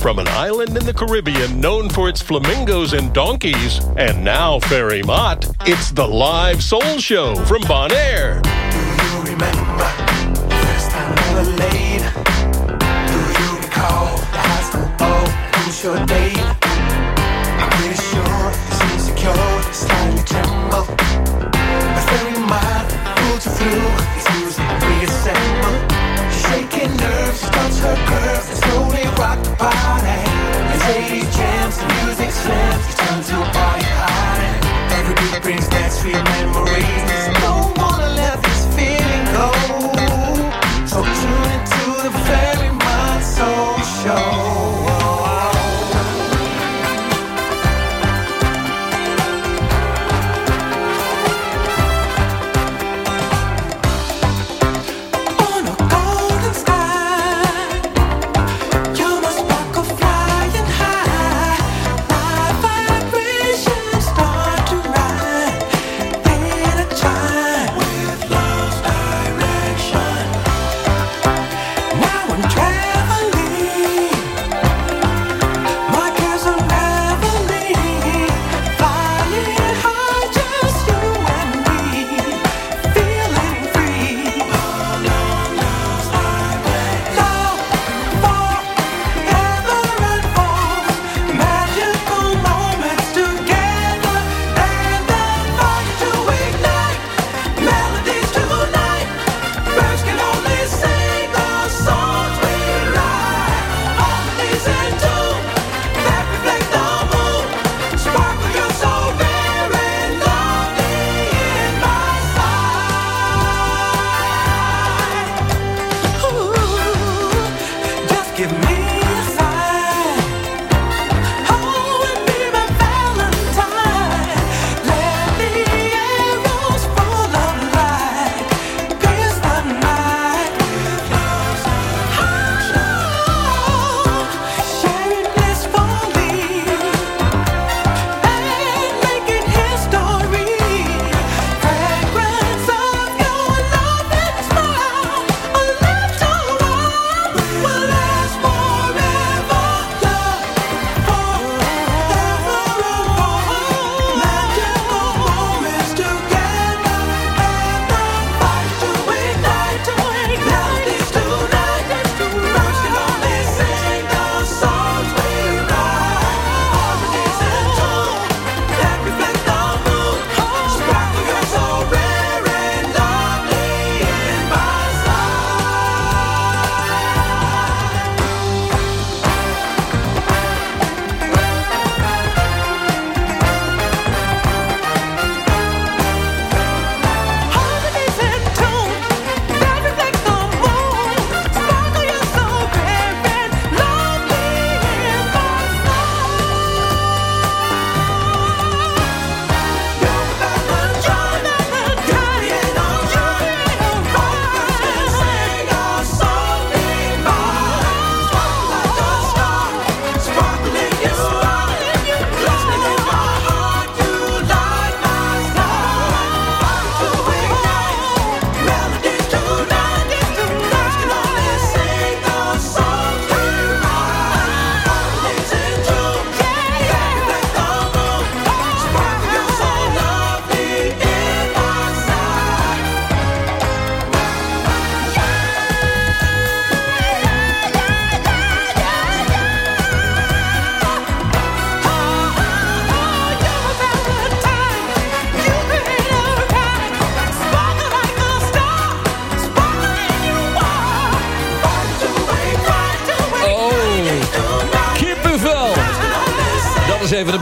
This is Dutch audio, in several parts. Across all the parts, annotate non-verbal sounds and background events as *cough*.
From an island in the Caribbean known for its flamingos and donkeys, and now Ferry Mott, it's the live soul show from Bonaire. Do you remember the first time we were laid? Do you recall the high school ball? Who's your date? I'm pretty sure it's insecure, slightly tremble. But Ferry Mott pulled you through. It's music reassemble. Shaking nerves, touch her curves, and slowly rock the body. 80s jams, music slams, turn to a party party. Every beat brings back sweet memories.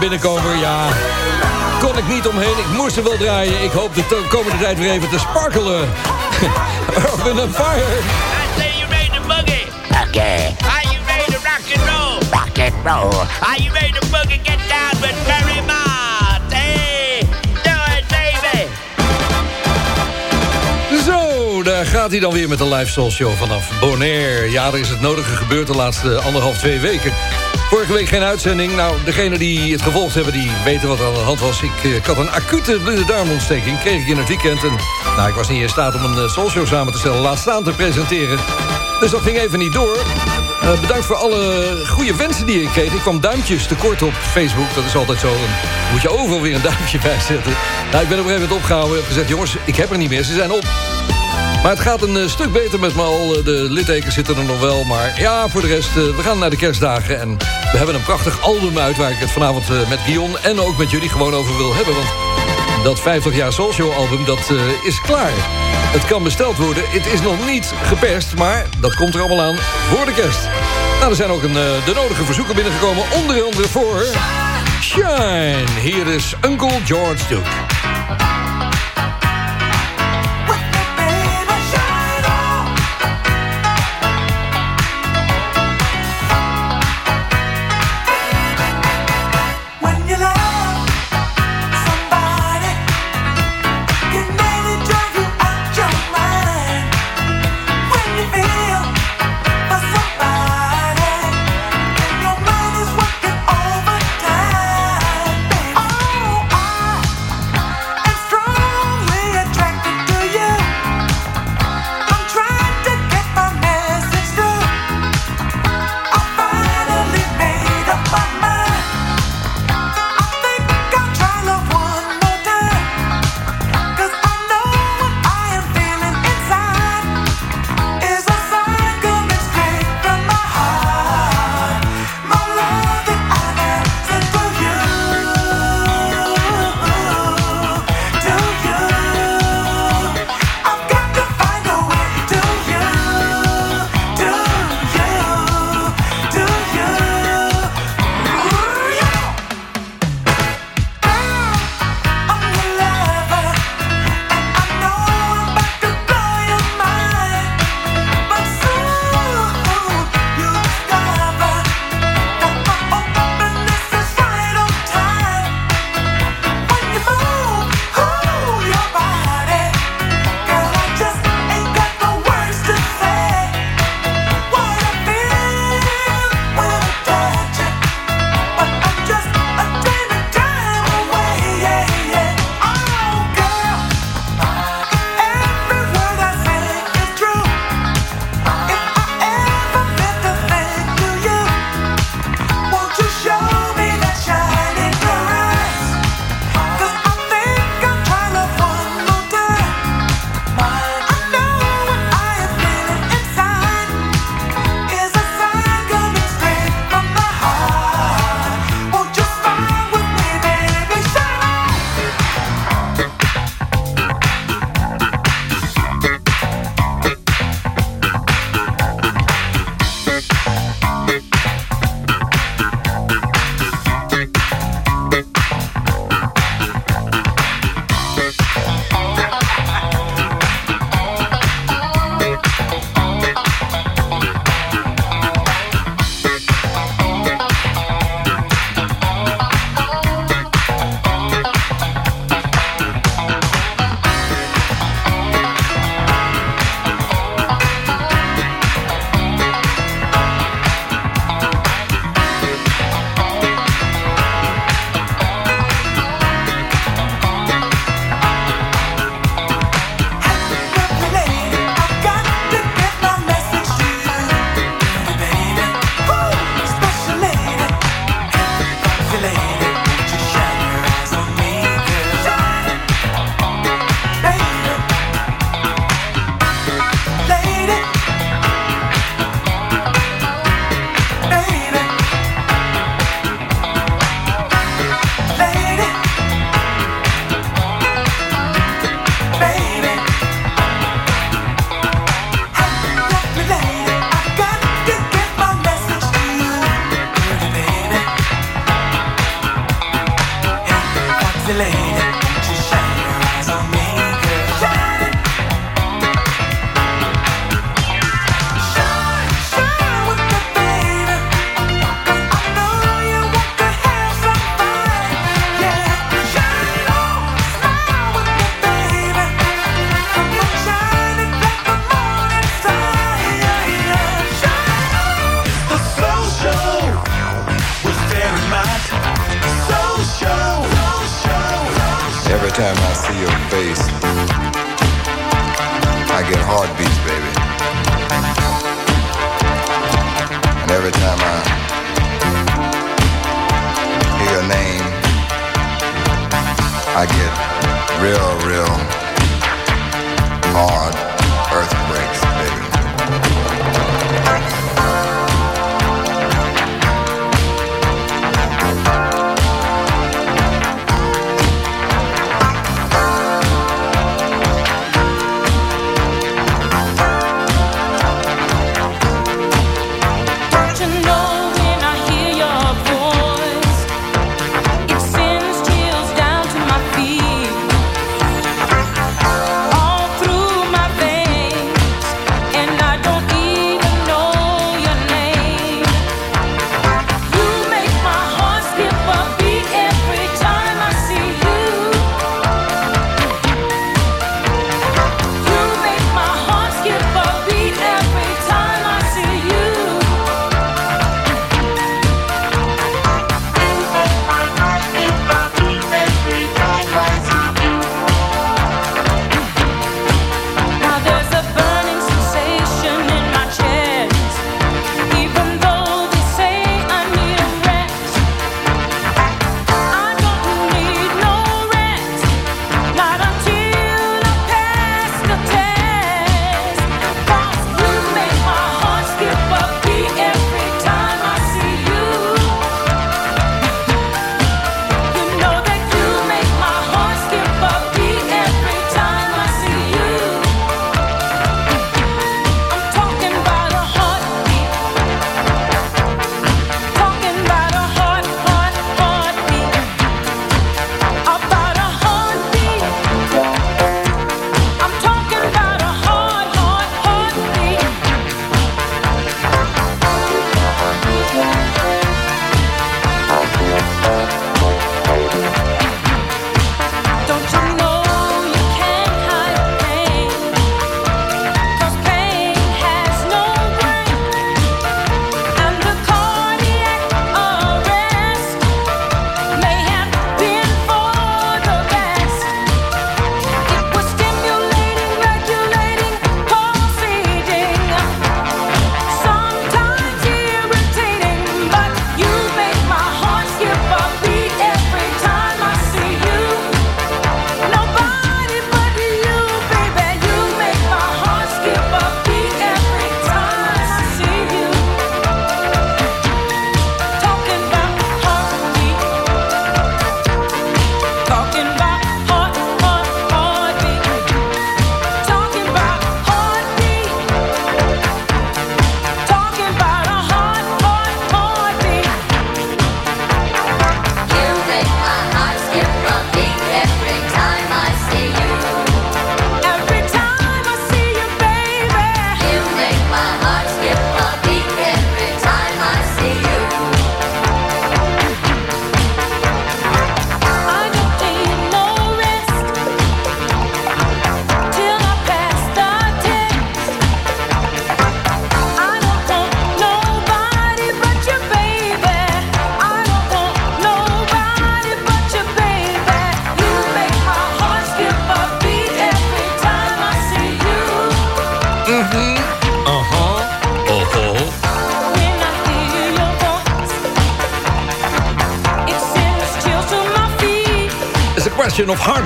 Binnenkomer, ja. Kon ik niet omheen, ik moest er wel draaien. Ik hoop de komende tijd weer even te sparkelen. *laughs* Earth and Fire. I say you ready to boogie. Okay, Are you ready to rock and roll? rock and roll. Are you ready to boogie? Get down with Barry Mott. Hey, do it, baby. Zo, daar gaat hij dan weer met de live soul show vanaf Bonaire. Ja, er is het nodige gebeurd de laatste anderhalf, twee weken. Vorige week geen uitzending. Nou, degenen die het gevolgd hebben, die weten wat er aan de hand was. Ik, eh, had een acute darmontsteking, kreeg ik in het weekend. En nou, ik was niet in staat om een uh, soulshow samen te stellen, laat staan te presenteren. Dus dat ging even niet door. Uh, bedankt voor alle goede wensen die ik kreeg. Ik kwam duimpjes tekort op Facebook. Dat is altijd zo. Dan moet je overal weer een duimpje bij zetten. Nou, ik ben op een gegeven moment opgehouden. Ik heb gezegd, jongens, ik heb er niet meer. Ze zijn op. Maar het gaat een uh, stuk beter met me al. De littekens zitten er nog wel. Maar ja, voor de rest, uh, we gaan naar de kerstdagen. En we hebben een prachtig album uit... waar ik het vanavond met Guion en ook met jullie gewoon over wil hebben. Want dat 50 jaar Soulshow album, dat is klaar. Het kan besteld worden. Het is nog niet geperst, maar dat komt er allemaal aan voor de kerst. Nou, er zijn ook een, de nodige verzoeken binnengekomen. Onder andere voor... Shine. Hier is Uncle George Duke.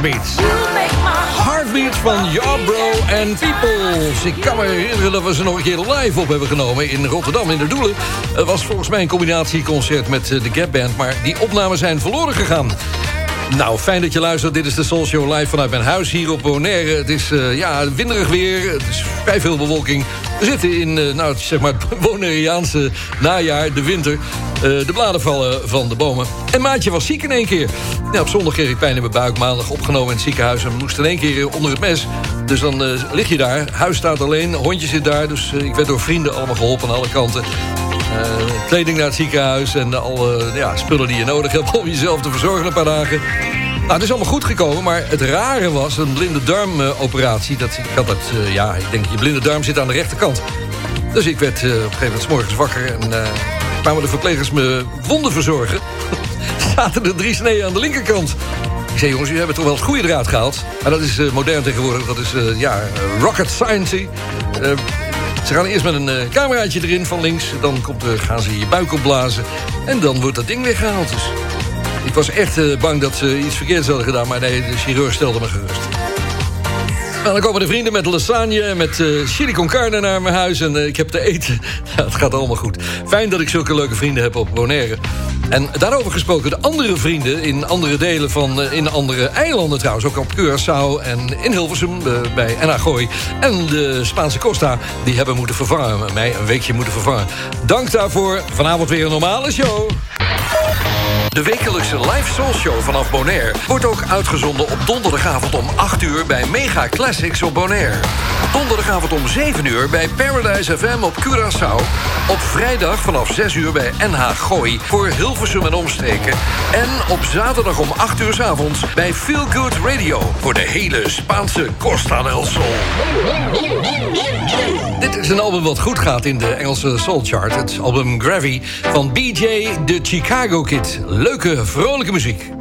Heartbeats. Van Jabro en Peoples. Ik kan me herinneren dat we ze nog een keer live op hebben genomen in Rotterdam in de Doelen. Het was volgens mij een combinatieconcert met eh, de Gap Band, maar die opnamen zijn verloren gegaan. Nou, fijn dat je luistert. Dit is de Soul Show live vanuit mijn huis hier op Bonaire. Het is eh, ja, winderig weer. Het is vrij veel bewolking. We zitten in eh, nou, zeg maar het *laughs* Bonaireaanse najaar, de winter. Eh, de bladen vallen van de bomen. En Maatje was ziek in één keer. Ja, op zondag kreeg ik pijn in mijn buik. Maandag opgenomen in het ziekenhuis. En moest in één keer onder het mes. Dus dan eh, lig je daar. Huis staat alleen. Hondje zit daar. Dus eh, ik werd door vrienden allemaal geholpen aan alle kanten. Eh, kleding naar het ziekenhuis en alle ja, spullen die je nodig hebt *laughs* om jezelf te verzorgen een paar dagen. Nou, het is allemaal goed gekomen, maar het rare was een blinde darmoperatie. dat, ik had dat, eh, ja, ik denk, je blinde darm zit aan de rechterkant. Dus ik werd eh, op een gegeven moment 's morgens wakker en eh, kwamen de verplegers me wonden verzorgen. *laughs* Zaten er drie sneeën aan de linkerkant. Ik zei, jongens, jullie hebben toch wel het goede eruit gehaald. Maar dat is eh, modern tegenwoordig, dat is, eh, ja, rocket science. Eh, Ze gaan eerst met een eh, cameraatje erin van links. Dan komt, gaan ze je buik opblazen. En dan wordt dat ding weggehaald. Dus. Ik was echt eh, bang dat ze iets verkeerds hadden gedaan. Maar nee, de chirurg stelde me gerust. Dan komen de vrienden met lasagne met eh chili con carne naar mijn huis. En eh, ik heb te eten. *laughs* Ja, het gaat allemaal goed. Fijn dat ik zulke leuke vrienden heb op Bonaire. En daarover gesproken, de andere vrienden in andere delen van... eh, in andere eilanden trouwens, ook op Curaçao en in Hilversum bij en Gooi. En de Spaanse Costa, die hebben moeten vervangen. Mij een weekje moeten vervangen. Dank daarvoor. Vanavond weer een normale show. De wekelijkse live soul show vanaf Bonaire wordt ook uitgezonden op donderdagavond om 8 uur bij Mega Classics op Bonaire. Donderdagavond om 7 uur bij Paradise FM op Curaçao. Op vrijdag vanaf 6 uur bij NH Gooi voor Hilversum en omstreken. En op zaterdag om 8 uur 's avonds bij Feel Good Radio voor de hele Spaanse Costa del Sol. Dit is een album wat goed gaat in de Engelse soul chart. Het album Gravy van BJ de Chicago Kid. Leuke, vrolijke muziek.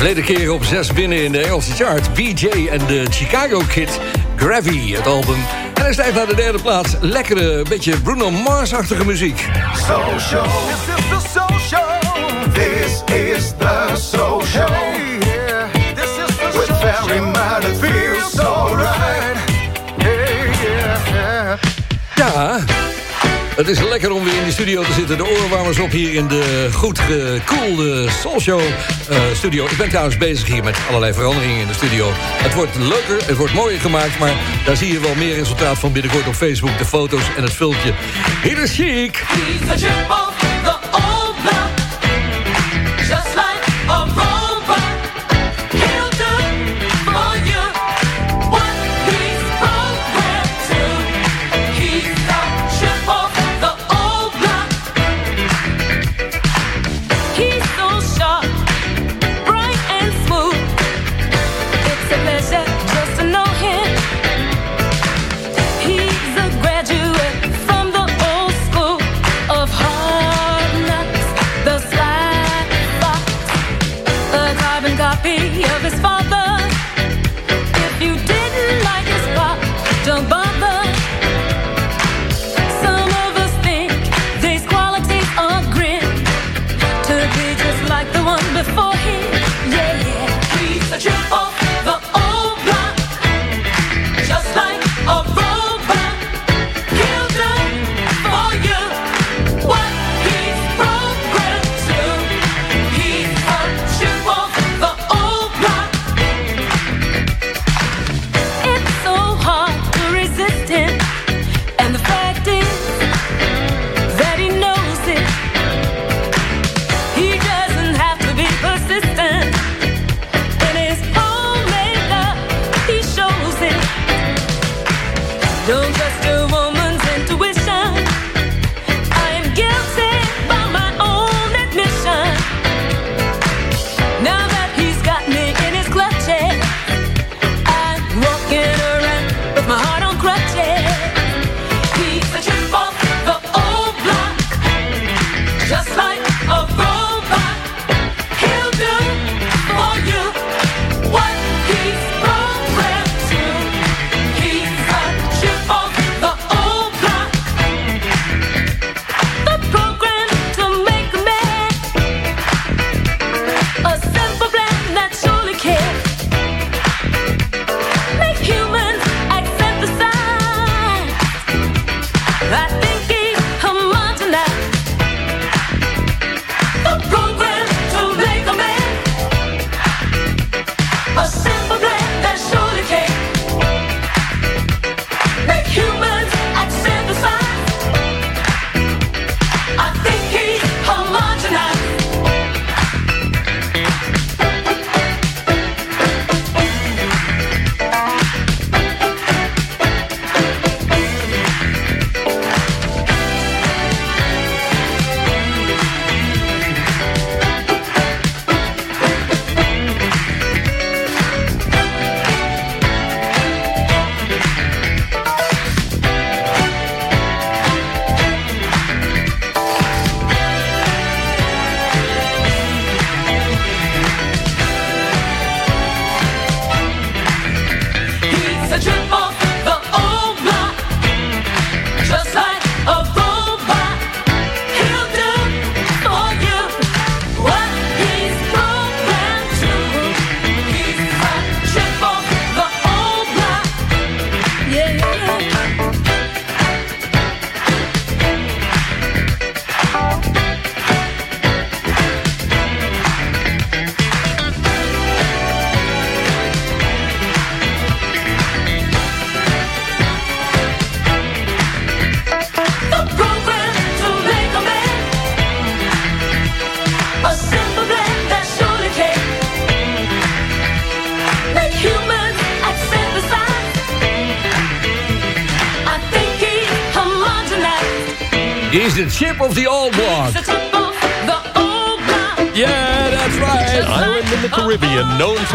Verleden keer op 6 binnen in de Engelse chart. BJ en de Chicago Kid. Gravy, het album. En hij stijgt naar de derde plaats. Lekkere, beetje Bruno Mars-achtige muziek. Social. This is the social. This is the social. This is the With very mind, it feels so right. Ja, het is lekker om weer in de studio te zitten. De oorwarmers op hier in de goed gekoelde Soulshow eh studio. Ik ben trouwens bezig hier met allerlei veranderingen in de studio. Het wordt leuker, het wordt mooier gemaakt... maar daar zie je wel meer resultaat van binnenkort op Facebook. De foto's en het filmpje. Hier is Chic.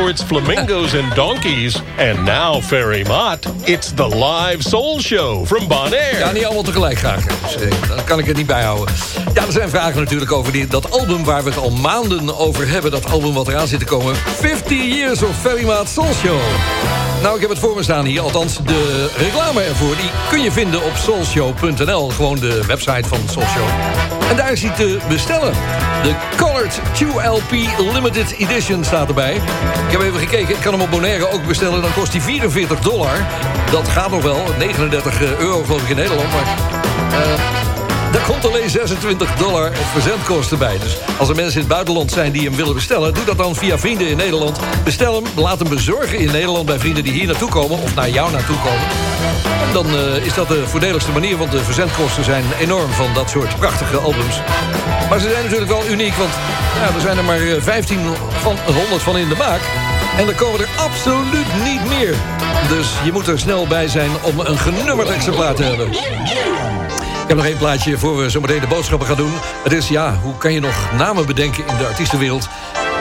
Its flamingos and donkeys. And now, Ferry Mott, it's the live soul show from Bonaire. Ja, niet allemaal tegelijk graag. Dus, dan kan ik het niet bijhouden. Ja, er zijn vragen natuurlijk over die, dat album waar we het al maanden over hebben. Dat album wat eraan zit te komen. 50 Years of Ferry Maat Soul Show. Nou, ik heb het voor me staan hier. Althans, de reclame ervoor. Die kun je vinden op soulshow.nl. Gewoon de website van Soul Show. En daar is hij te bestellen. De Colored 2LP Limited Edition staat erbij. Ik heb even gekeken. Ik kan hem op Bonaire ook bestellen. Dan kost hij 44 dollar. Dat gaat nog wel. 39 euro geloof ik in Nederland. Maar eh, daar komt alleen 26 dollar verzendkosten bij. Dus als er mensen in het buitenland zijn die hem willen bestellen... doe dat dan via vrienden in Nederland. Bestel hem, laat hem bezorgen in Nederland... bij vrienden die hier naartoe komen of naar jou naartoe komen. Dan eh, is dat de voordeligste manier... want de verzendkosten zijn enorm van dat soort prachtige albums. Maar ze zijn natuurlijk wel uniek... want ja, er zijn er maar eh, 15 van 100 van in de maak... En er komen er absoluut niet meer. Dus je moet er snel bij zijn om een genummerd exemplaar te hebben. Ik heb nog één plaatje voor we zometeen de boodschappen gaan doen. Het is, ja, hoe kan je nog namen bedenken in de artiestenwereld...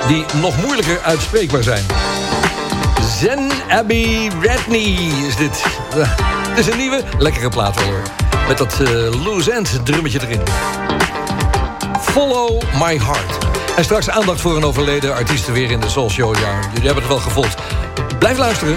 die nog moeilijker uitspreekbaar zijn? Zen Abby Redney is dit. Eh, het is een nieuwe, lekkere plaat hoor. Met dat uh, loose end drummetje erin. Follow my heart. En straks aandacht voor een overleden artiest weer in de Soul Show. Ja, jullie hebben het wel gevolgd. Blijf luisteren.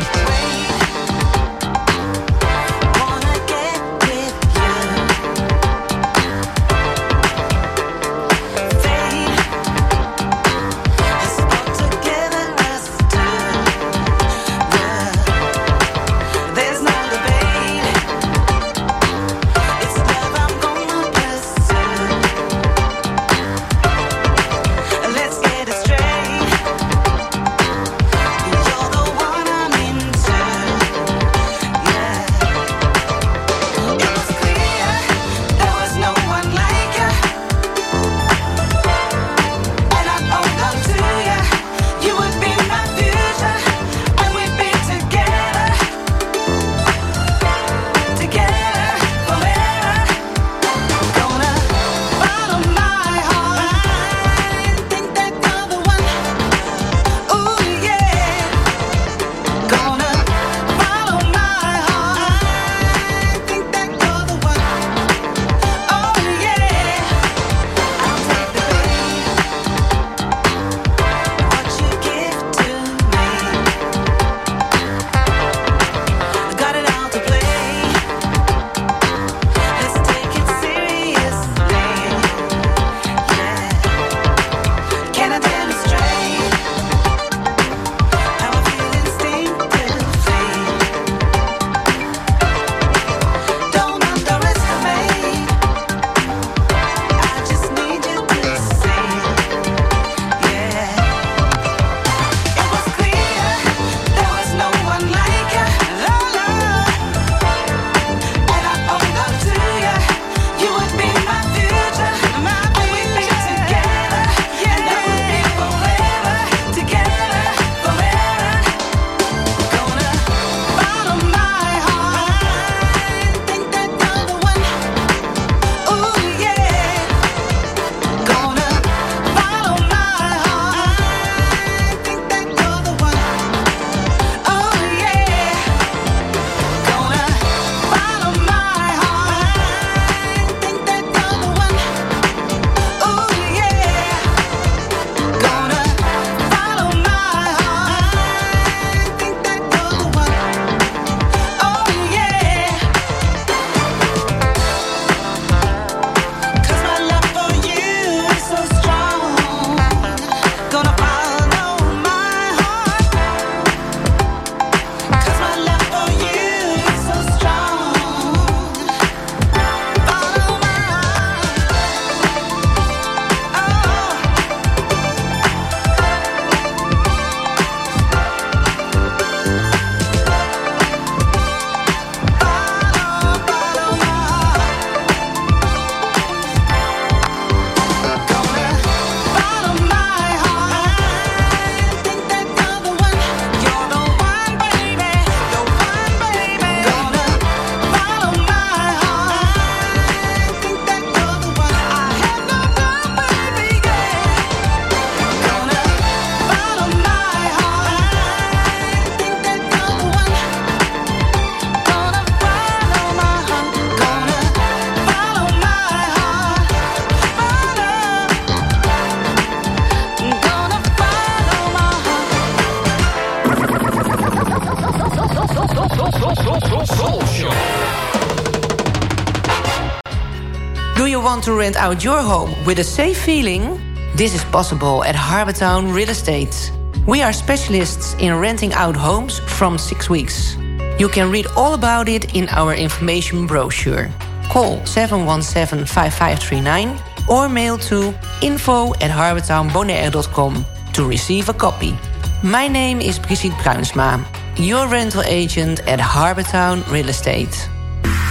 to rent out your home with a safe feeling? This is possible at Harbortown Real Estate. We are specialists in renting out homes from six weeks. You can read all about it in our information brochure. Call 717 5539 or mail to info at harbortownbonaire.com to receive a copy. My name is Brigitte Bruinsma, your rental agent at Harbortown Real Estate.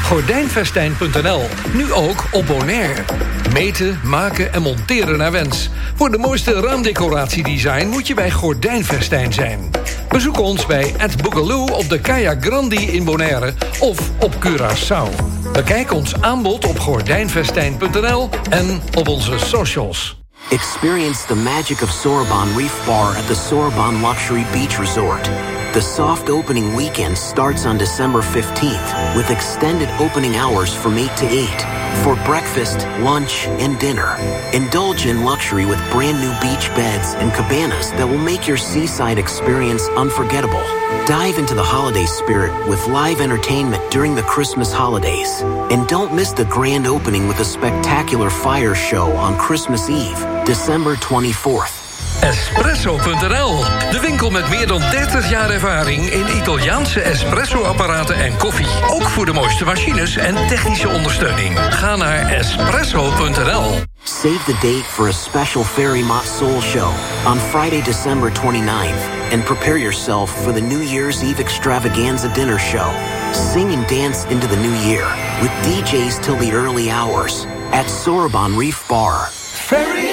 Gordijnvestijn.nl. Nu ook op Bonaire. Meten, maken en monteren naar wens. Voor de mooiste raamdecoratiedesign moet je bij Gordijnvestijn zijn. Bezoek ons bij Ed Boogaloo op de Kaya Grandi in Bonaire of op Curaçao. Bekijk ons aanbod op gordijnvestijn.nl en op onze socials. Experience the magic of Sorbonne Reef Bar at the Sorbonne Luxury Beach Resort. The soft opening weekend starts on December 15th with extended opening hours from 8 to 8 for breakfast, lunch, and dinner. Indulge in luxury with brand new beach beds and cabanas that will make your seaside experience unforgettable. Dive into the holiday spirit with live entertainment during the Christmas holidays. And don't miss the grand opening with a spectacular fire show on Christmas Eve, December 24th. Espresso.nl, de winkel met meer dan 30 jaar ervaring in Italiaanse espresso-apparaten en koffie. Ook voor de mooiste machines en technische ondersteuning. Ga naar espresso.nl. Save the date for a special Fairy Mott Soul show on Friday, December 29th, and prepare yourself for the New Year's Eve extravaganza dinner show. Sing and dance into the new year with DJs till the early hours at Soraban Reef Bar. Fairy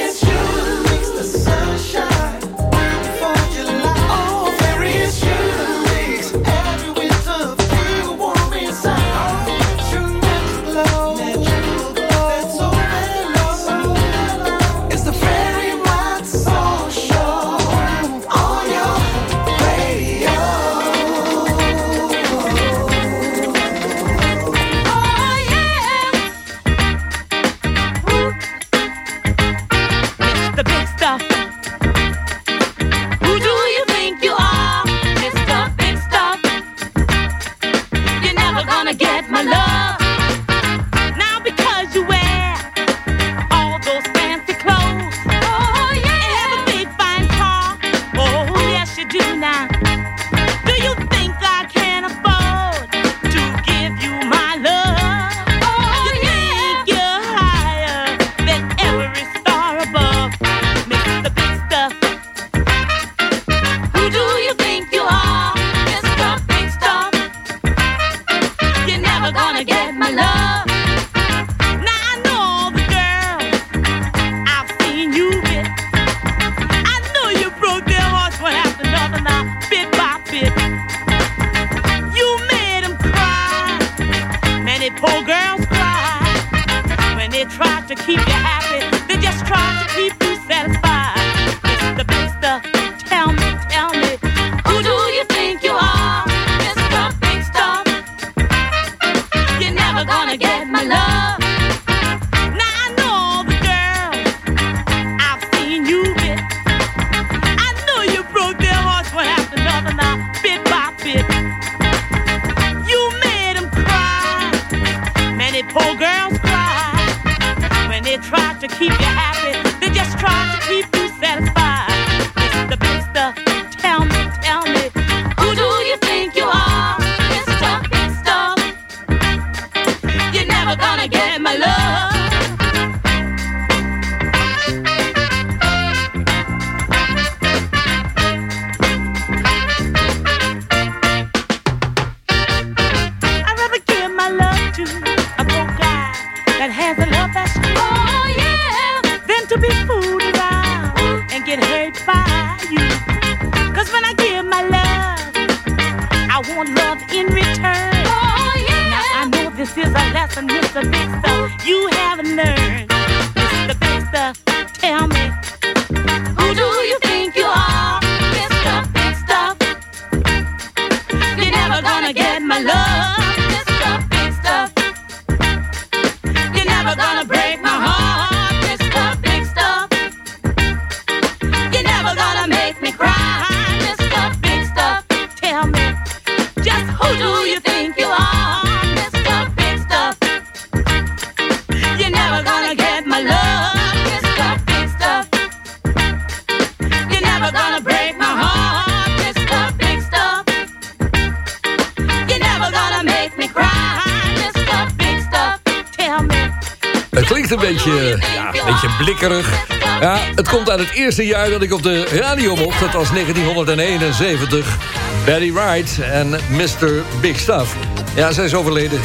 Ja, het komt uit het eerste jaar dat ik op de radio mocht. Dat was 1971. Betty Wright en Mr. Big Stuff. Ja, zij is overleden.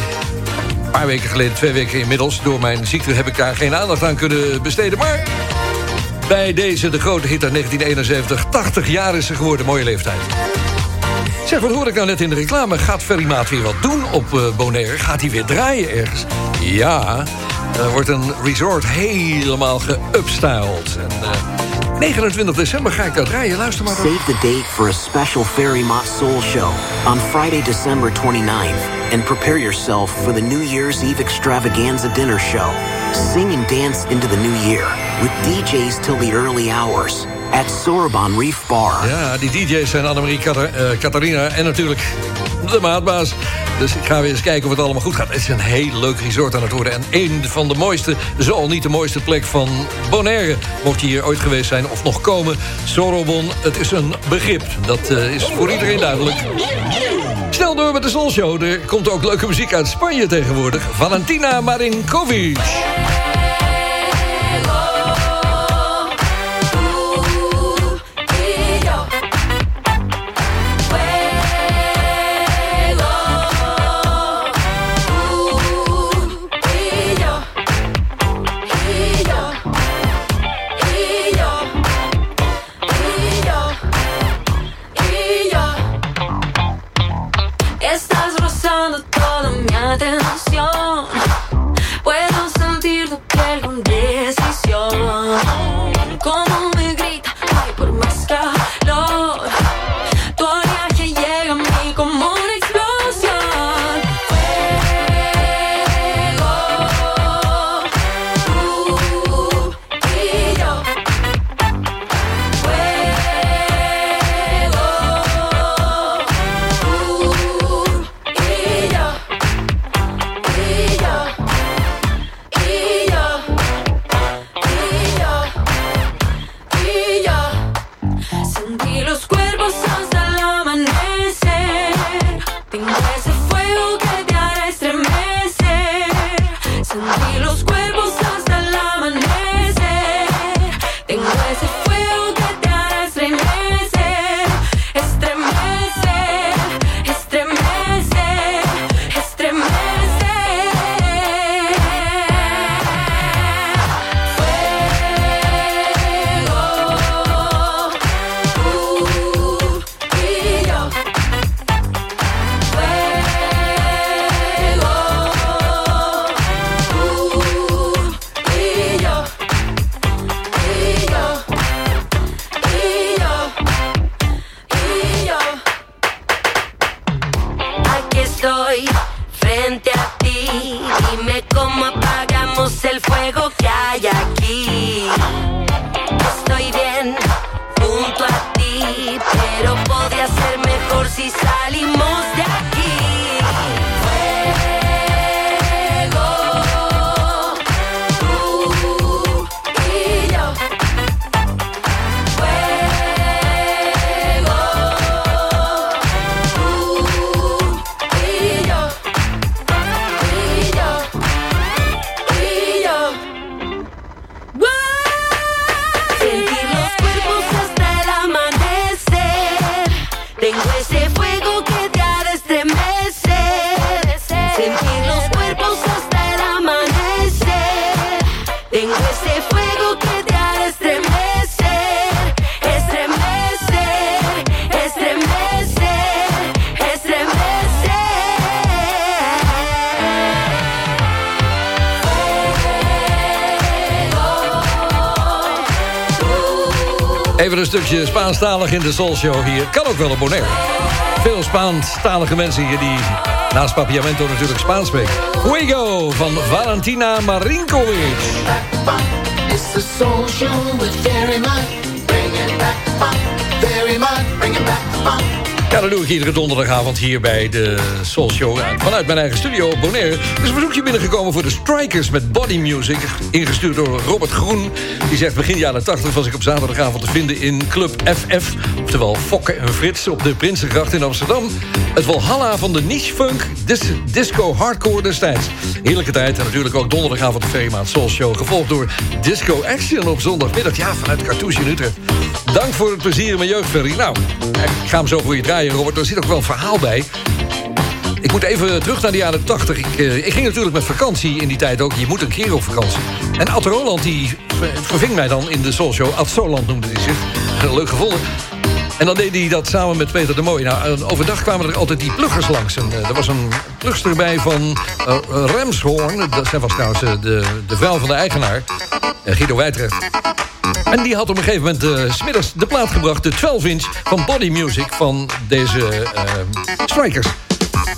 Een paar weken geleden, twee weken inmiddels. Door mijn ziekte heb ik daar geen aandacht aan kunnen besteden. Maar bij deze, de grote hit uit 1971. 80 jaar is ze geworden, mooie leeftijd. Zeg, wat hoor ik nou net in de reclame? Gaat Ferry Maat weer wat doen op eh, Bonaire? Gaat hij weer draaien ergens? Ja, Er wordt een resort helemaal geupstyled. En eh, 29 december ga ik dat draaien. Luister maar. Save the date for a special Fairy Mott Soul show on Friday, December 29th, and prepare yourself for the New Year's Eve extravaganza dinner show. Sing and dance into the new year with DJs till the early hours at Sorbonne Reef Bar. Ja, die DJ's zijn Annemarie, eh, Catharina en natuurlijk de maatbaas. Dus ik ga weer eens kijken of het allemaal goed gaat. Het is een heel leuk resort aan het worden. En een van de mooiste, zo al niet de mooiste plek van Bonaire. Mocht je hier ooit geweest zijn of nog komen. Sorobon, het is een begrip. Dat eh, is voor iedereen duidelijk. Snel door met de Soul Show. Er komt ook leuke muziek uit Spanje tegenwoordig. Valentina Marinkovic. come up. Een stukje Spaanstalig in de Soul Show hier. Kan ook wel op Bonaire. Veel Spaanstalige mensen hier die naast Papiamento natuurlijk Spaans spreken. Fuego van Valentina Marinkovic. Ja, dat doe ik iedere donderdagavond hier bij de Soul Show. Vanuit mijn eigen studio op. Er is een verzoekje binnengekomen voor de Strikers met Body Music. Ingestuurd door Robert Groen. Die zegt begin jaren 80 was ik op zaterdagavond te vinden in Club FF. Oftewel Fokke en Frits op de Prinsengracht in Amsterdam. Het Valhalla van de niche funk dis disco hardcore destijds. Heerlijke tijd en natuurlijk ook donderdagavond de Veemaand Soul Show. Gevolgd door Disco Action op zondagmiddag. Ja, vanuit Cartouche in. Dank voor het plezier in mijn jeugdferry. Nou, ik ga hem zo voor je draaien, Robert. Er zit ook wel een verhaal bij. Ik moet even terug naar de jaren 80. Ik, eh, ik ging natuurlijk met vakantie in die tijd ook. Je moet een keer op vakantie. En Ad Roland die ver- verving mij dan in de Soul Show. Ad Soland noemde hij zich. *laughs* Leuk gevonden. En dan deed hij dat samen met Peter de Mooi. Nou, overdag kwamen er altijd die pluggers langs. En, eh, er was een plugster bij van eh, Remshoorn. Dat was trouwens de, de vrouw van de eigenaar. Guido Wijtrecht. En die had op een gegeven moment 's smiddags de plaat gebracht... de 12-inch van Body Music van deze eh, Strikers.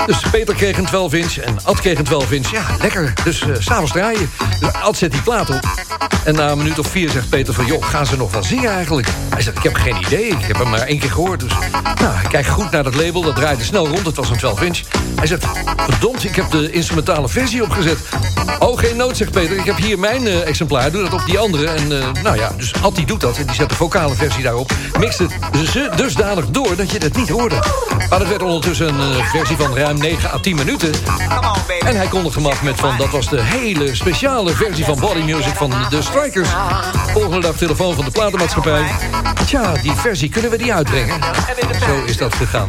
Dus Peter kreeg een 12-inch en Ad kreeg een 12-inch. Ja, lekker. Dus s s'avonds draaien. Ad zet die plaat op. En na een minuut of vier zegt Peter van... joh, gaan ze nog wel zingen eigenlijk? Hij zegt, ik heb geen idee. Ik heb hem maar één keer gehoord. Dus nou, hij kijkt goed naar dat label. Dat draaide snel rond. Het was een 12-inch. Hij zegt, verdomd, ik heb de instrumentale versie opgezet. Oh, geen nood, zegt Peter. Ik heb hier mijn eh, exemplaar. Doe dat op die andere. En eh, nou ja, dus Ad die doet dat. En die zet de vocale versie daarop. Mixt het dusdanig door dat je het niet hoorde. Maar dat werd ondertussen een versie van ruim 9 à 10 minuten. En hij kondigde hem af met van... dat was de hele speciale versie van Body Music van de Strikers. Volgende dag telefoon van de platenmaatschappij. Tja, die versie kunnen we die uitbrengen. Zo is dat gegaan.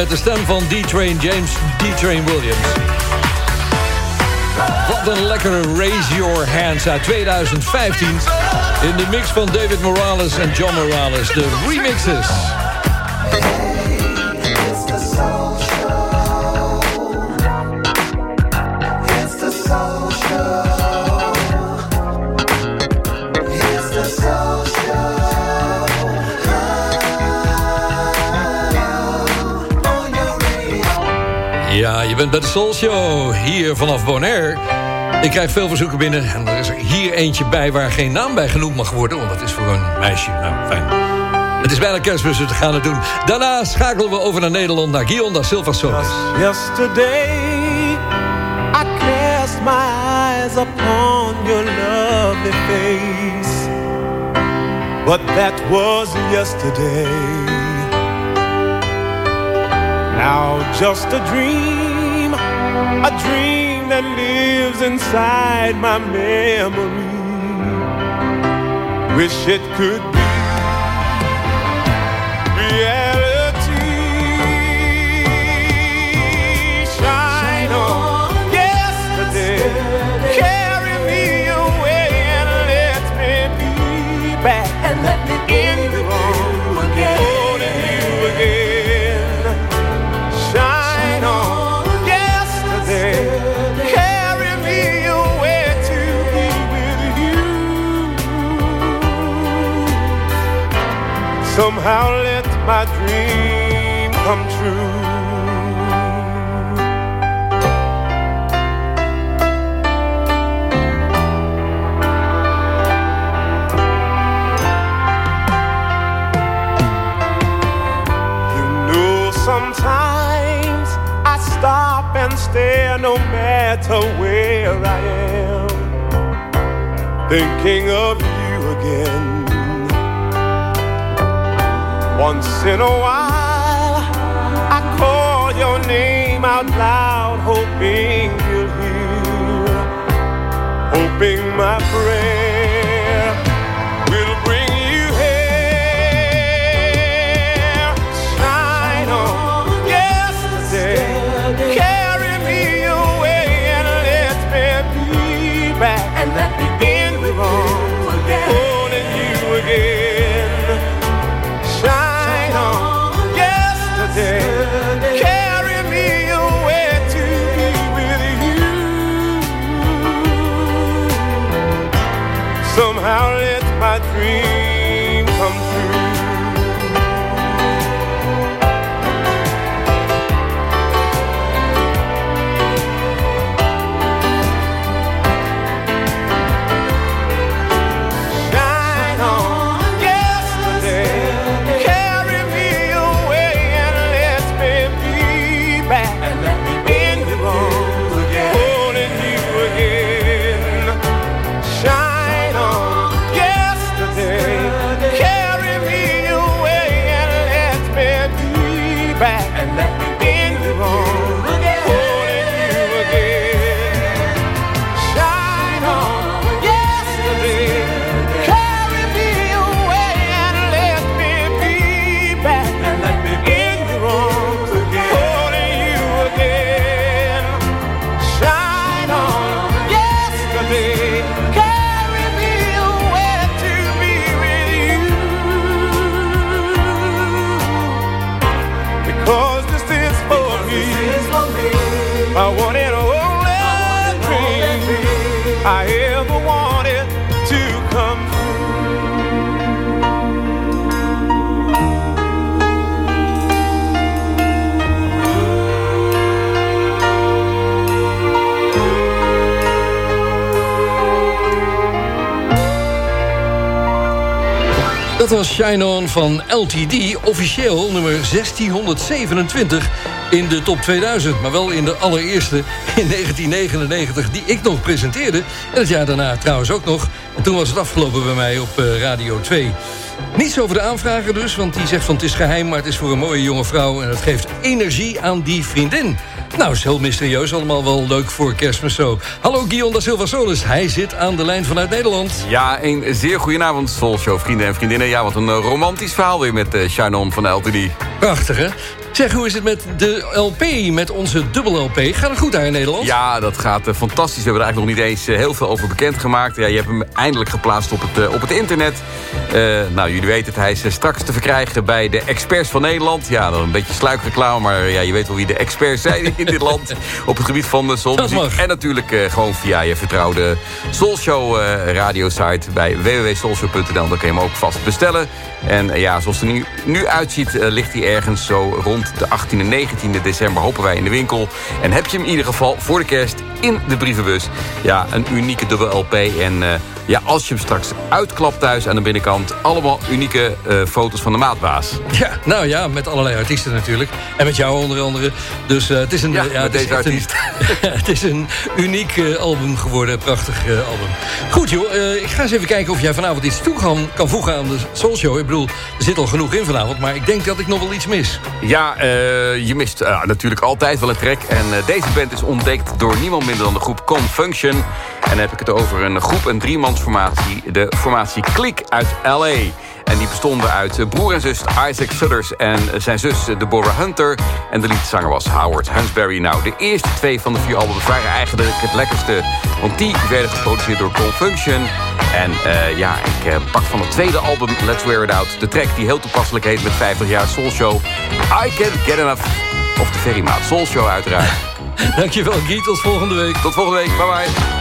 Met de stem van D-Train James D-Train Williams. Wat een lekkere Raise Your Hands uit 2015. In de mix van David Morales en John Morales. De remixes. Je bent bij de Soul Show. Hier vanaf Bonaire. Ik krijg veel verzoeken binnen. En er is er hier eentje bij waar geen naam bij genoemd mag worden. Want dat is voor een meisje. Nou, fijn. Het is bijna kerstmis, dus we gaan het doen. Daarna schakelen we over naar Nederland, naar Guillaume da Silva Solis. Yesterday, I cast my eyes upon your lovely face. But that was yesterday. Now just a dream, a dream that lives inside my memory. Wish it could Somehow let my dream come true. You know, sometimes I stop and stare no matter where I am, thinking of you again. Once in a while, I call your name out loud, hoping you'll hear, hoping my prayer Dat was Shine On van LTD, officieel nummer 1627 in de top 2000. Maar wel in de allereerste in 1999 die ik nog presenteerde. En het jaar daarna trouwens ook nog. En toen was het afgelopen bij mij op eh, Radio 2. Niets over de aanvrager dus, want die zegt van het is geheim... maar het is voor een mooie jonge vrouw en het geeft energie aan die vriendin. Nou, is heel mysterieus, allemaal wel leuk voor kerstmis zo. Hallo Guillaume da Silva Solis, hij zit aan de lijn vanuit Nederland. Ja, een zeer goedenavond, Soul Show, vrienden en vriendinnen. Ja, wat een eh, romantisch verhaal weer met uh, Shine On van de LTD. Prachtig, hè? Zeg, hoe is het met de LP, met onze dubbel LP? Gaat het goed daar in Nederland? Ja, dat gaat eh, fantastisch. We hebben er eigenlijk nog niet eens eh, heel veel over bekendgemaakt. Ja, je hebt hem eindelijk geplaatst op het, eh, op het internet. Eh, nou, jullie weten het, hij is eh, straks te verkrijgen bij de experts van Nederland. Ja, dan een beetje sluikreclame, maar ja, je weet wel wie de experts zijn in dit land. *laughs* Op het gebied van de soulmuziek. En natuurlijk eh, gewoon via je vertrouwde Soulshow eh, radiosite bij www.soulshow.nl. Daar kun je hem ook vast bestellen. En eh, ja, zoals het er nu, nu uitziet, eh, ligt hij ergens zo rond de 18e en 19e december, hopen wij, in de winkel. En heb je hem in ieder geval voor de kerst in de brievenbus. Ja, een unieke dubbel LP. En eh, ja, als je hem straks uitklapt thuis aan de binnenkant... allemaal unieke eh, foto's van de maatbaas. Ja, nou ja, met allerlei artiesten natuurlijk. En met jou onder andere. Dus eh, het is een, Ja, met deze een- artiest. *laughs* het is een uniek eh, album geworden. Prachtig album. Goed joh, ik ga eens even kijken of jij vanavond iets toe kan, kan voegen aan de Soul Show. Ik bedoel, er zit al genoeg in vanavond. Maar ik denk dat ik nog wel iets mis. Ja, je mist eh, natuurlijk altijd wel een track. En deze band is ontdekt door niemand minder dan de groep Confunction. En dan heb ik het over een groep, een De formatie Klik uit L.A. En die bestonden uit eh, broer en zus Isaac Sutters en zijn zus eh, Deborah Hunter. En de liedzanger was Howard Hunsberry. Nou, de eerste twee van de vier albums waren eigenlijk het lekkerste. Want die werden geproduceerd door Confunction. En eh, ja, ik eh, pak van het tweede album Let's Wear It Out... de track die heel toepasselijk heet met 50 jaar Soul Show. I Can't Get Enough. Of de Ferrymaat Soul Show uiteraard. *laughs* Dankjewel Guy, tot volgende week. Tot volgende week, bye bye.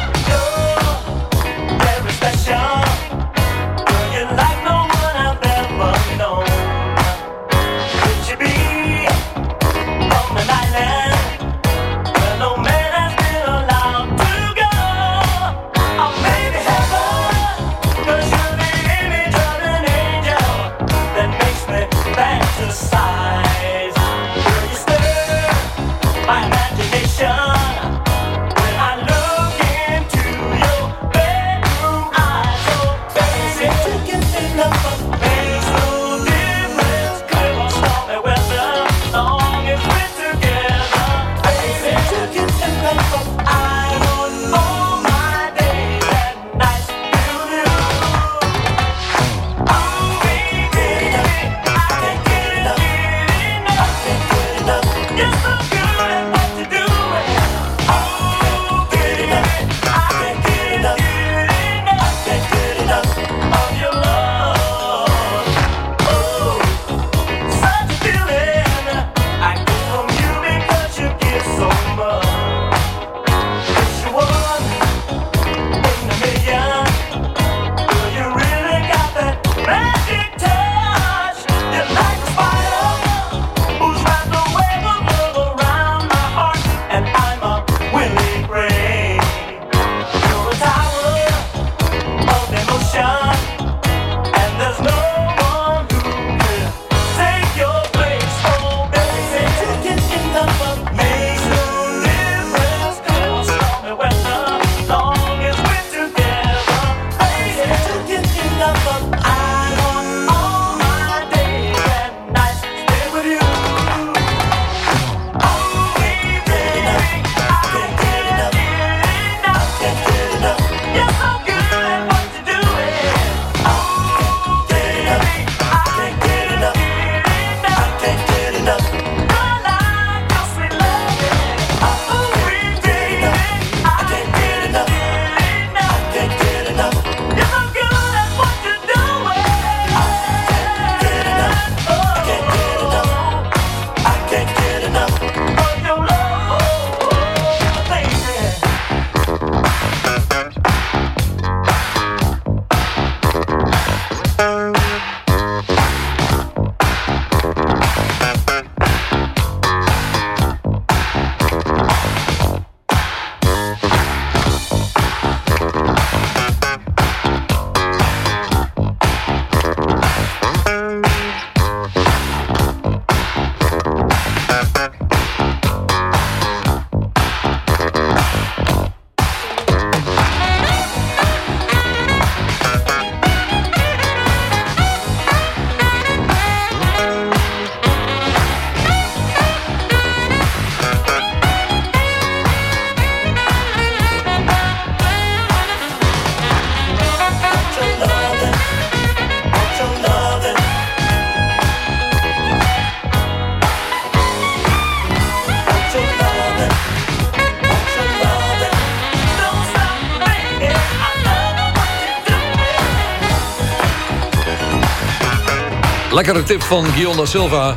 Lekkere tip van Guillaume Silva.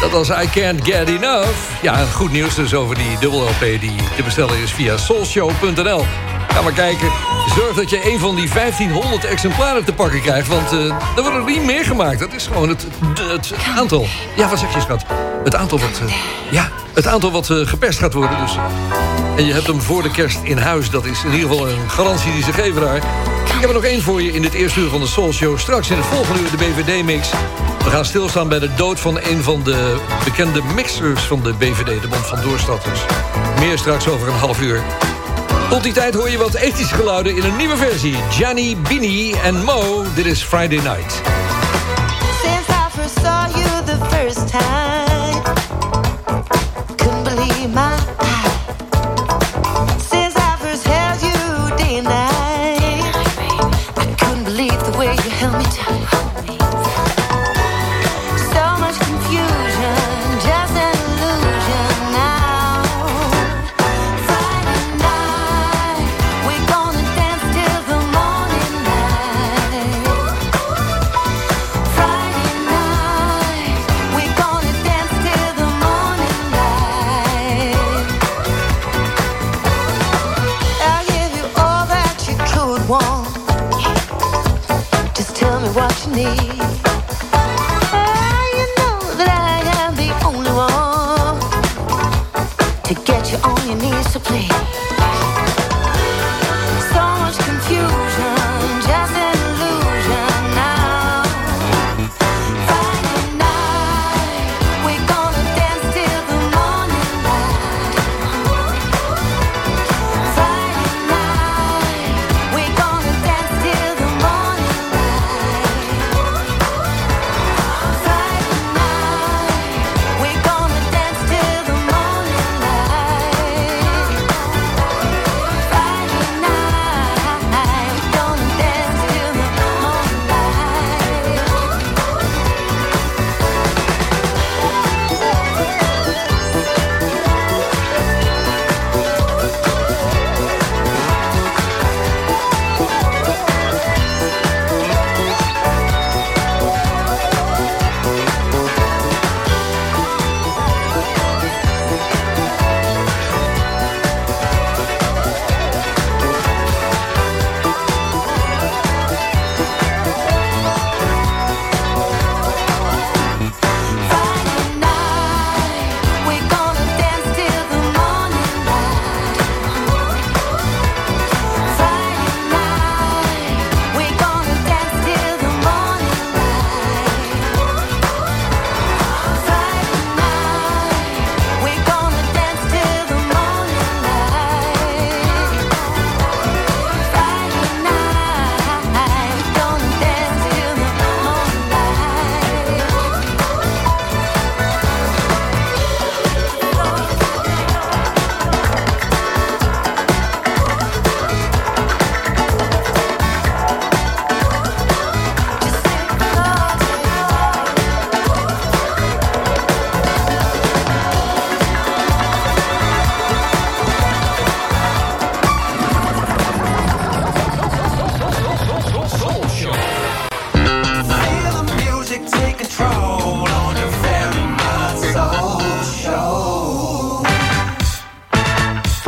Dat als I Can't Get Enough. Ja, goed nieuws dus over die dubbel LP die te bestellen is via soulshow.nl. Ga maar kijken. Zorg dat je een van die 1500 exemplaren te pakken krijgt. Want eh, er worden er niet meer gemaakt. Dat is gewoon het, het, aantal. Ja, wat zeg je, schat? Het aantal wat, eh, ja, het aantal wat eh, geperst gaat worden. Dus. En je hebt hem voor de kerst in huis. Dat is in ieder geval een garantie die ze geven daar. Ik heb er nog één voor je in dit eerste uur van de Soul Show. Straks in het volgende uur de BVD-mix. We gaan stilstaan bij de dood van een van de bekende mixers van de BVD. De Bond van Doorstatters. Meer straks over een half uur. Tot die tijd hoor je wat ethische geluiden in een nieuwe versie. Gianni, Bini en Mo. Dit is Friday Night. Since I first saw you the first time,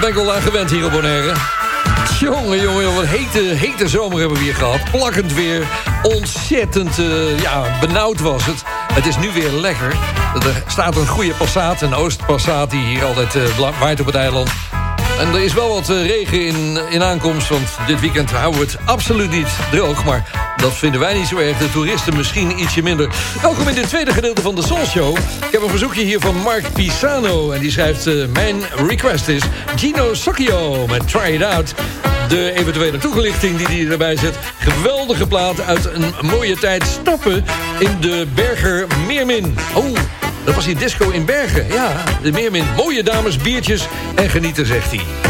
Daar ben ik al aan gewend hier op Bonaire. Jongen, jongen, wat hete, hete zomer hebben we hier gehad. Plakkend weer. Ontzettend eh, ja, benauwd was het. Het is nu weer lekker. Er staat een goede passaat, een oostpassaat... die hier altijd eh, waait op het eiland. En er is wel wat eh, regen in, in aankomst... want dit weekend houden we het absoluut niet droog... maar dat vinden wij niet zo erg. De toeristen misschien ietsje minder. Welkom in dit tweede gedeelte van de Soul Show. Ik heb een verzoekje hier van Mark Pisano. En die schrijft... eh, mijn request is Gino Socchio met Try It Out. De eventuele toegelichting die hij erbij zet. Geweldige plaat uit een mooie tijd stappen in de Berger Meermin. Oh, dat was die disco in Bergen. Ja, de Meermin. Mooie dames, biertjes en genieten, zegt hij.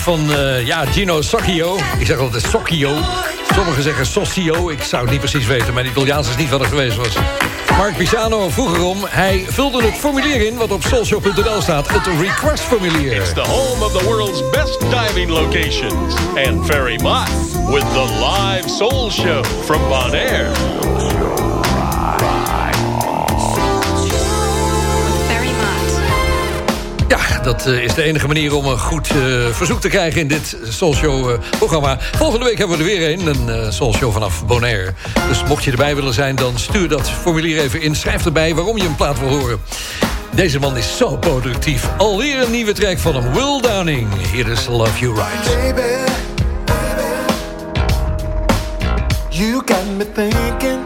Van eh, ja, Gino Socchio. Ik zeg altijd Socchio. Sommigen zeggen Socio. Ik zou het niet precies weten. Mijn Italiaans is niet wat er geweest was. Mark Pisano vroeg erom. Hij vulde het formulier in wat op soulshow.nl staat. Het request-formulier. It's the home of the world's best diving locations. And Ferry Mott with the live soul show from Bonaire. Dat eh, is de enige manier om een goed eh, verzoek te krijgen in dit Soulshow-programma. Volgende week hebben we er weer een, een Soulshow vanaf Bonaire. Dus mocht je erbij willen zijn, dan stuur dat formulier even in. Schrijf erbij waarom je een plaat wil horen. Deze man is zo productief. Alweer een nieuwe track van hem, Will Downing. Hier is Love You Right. Baby, you got me thinking.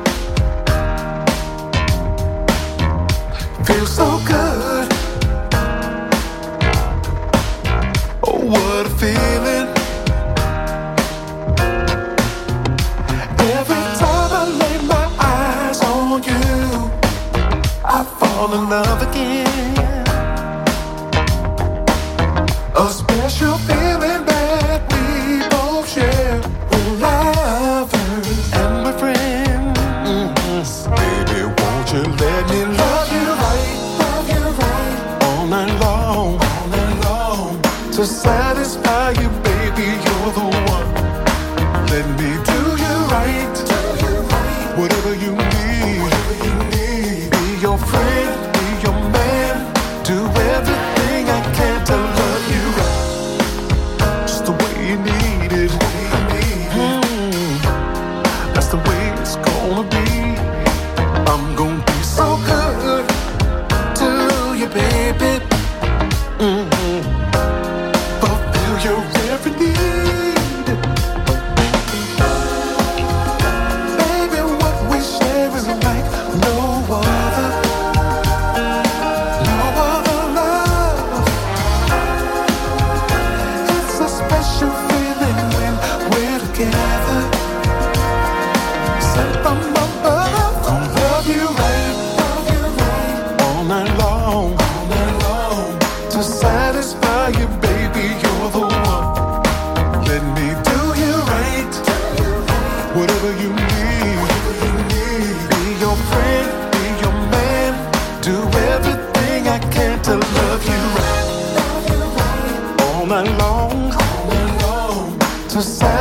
To satisfy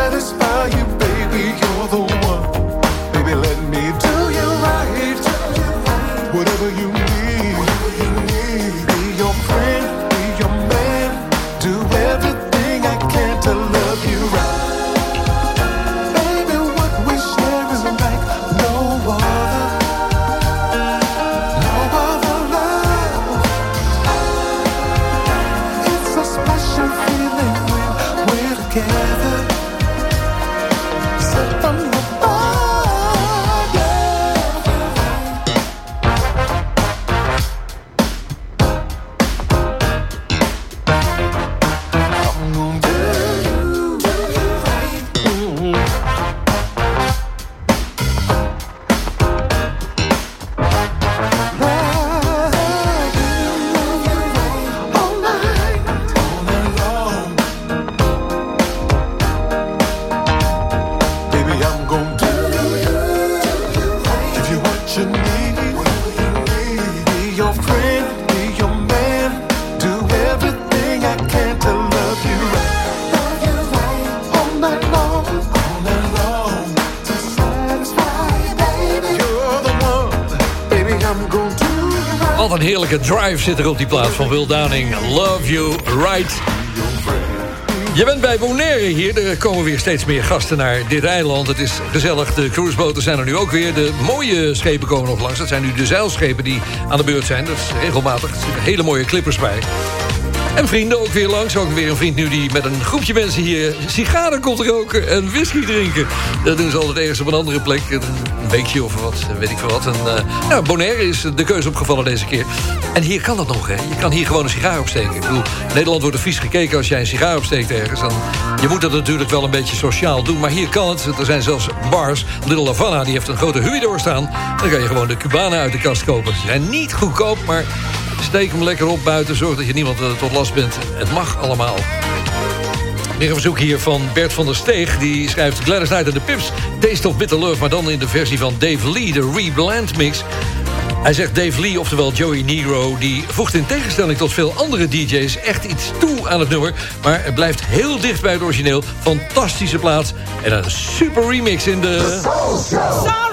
drive zit er op die plaat van Will Downing. Love You Right. Je bent bij Bonaire hier. Er komen weer steeds meer gasten naar dit eiland. Het is gezellig. De cruiseboten zijn er nu ook weer. De mooie schepen komen nog langs. Dat zijn nu de zeilschepen die aan de beurt zijn. Dat is regelmatig. Er hele mooie clippers bij. En vrienden ook weer langs. Ook weer een vriend nu die met een groepje mensen hier sigaren komt roken en whisky drinken. Dat doen ze altijd ergens op een andere plek. Een weekje of wat, weet ik veel wat. En, eh, Bonaire is de keuze opgevallen deze keer. En hier kan dat nog, hè. Je kan hier gewoon een sigaar opsteken. Ik bedoel, Nederland wordt er vies gekeken als jij een sigaar opsteekt ergens. Dan, je moet dat natuurlijk wel een beetje sociaal doen. Maar hier kan het. Er zijn zelfs bars. Little Havana, die heeft een grote humidor staan. Dan kan je gewoon de Cubana uit de kast kopen. Ze zijn niet goedkoop, maar Steek hem lekker op buiten. Zorg dat je niemand eh, tot last bent. Het mag allemaal. Weer een verzoek hier van Bert van der Steeg. Die schrijft Gladys Knight en de Pips. Taste of Bitter Love, maar dan in de versie van Dave Lee. De reblend mix. Hij zegt Dave Lee, oftewel Joey Negro... die voegt in tegenstelling tot veel andere DJ's echt iets toe aan het nummer. Maar het blijft heel dicht bij het origineel. Fantastische plaat. En een super remix in de... Sorry, this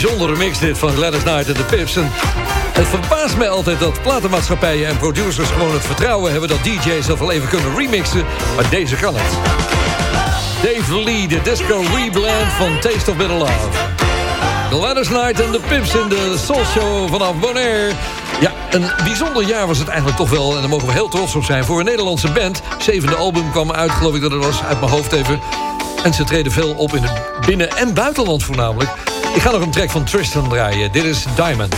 bijzondere mix dit van Gladys Knight en de Pips. Het verbaast mij altijd dat platenmaatschappijen en producers... gewoon het vertrouwen hebben dat DJ's dat wel even kunnen remixen. Maar deze kan het. Dave Lee, de disco reblend van Taste of Bitter Love. Gladys Knight en de Pips in de Soul Show vanaf Bonaire. Ja, een bijzonder jaar was het eigenlijk toch wel... en daar mogen we heel trots op zijn voor een Nederlandse band. Zevende album kwam uit, geloof ik dat het was, uit mijn hoofd even. En ze treden veel op in het binnen- en buitenland voornamelijk. Ik ga nog een track van Tristan draaien. Dit is Diamonds.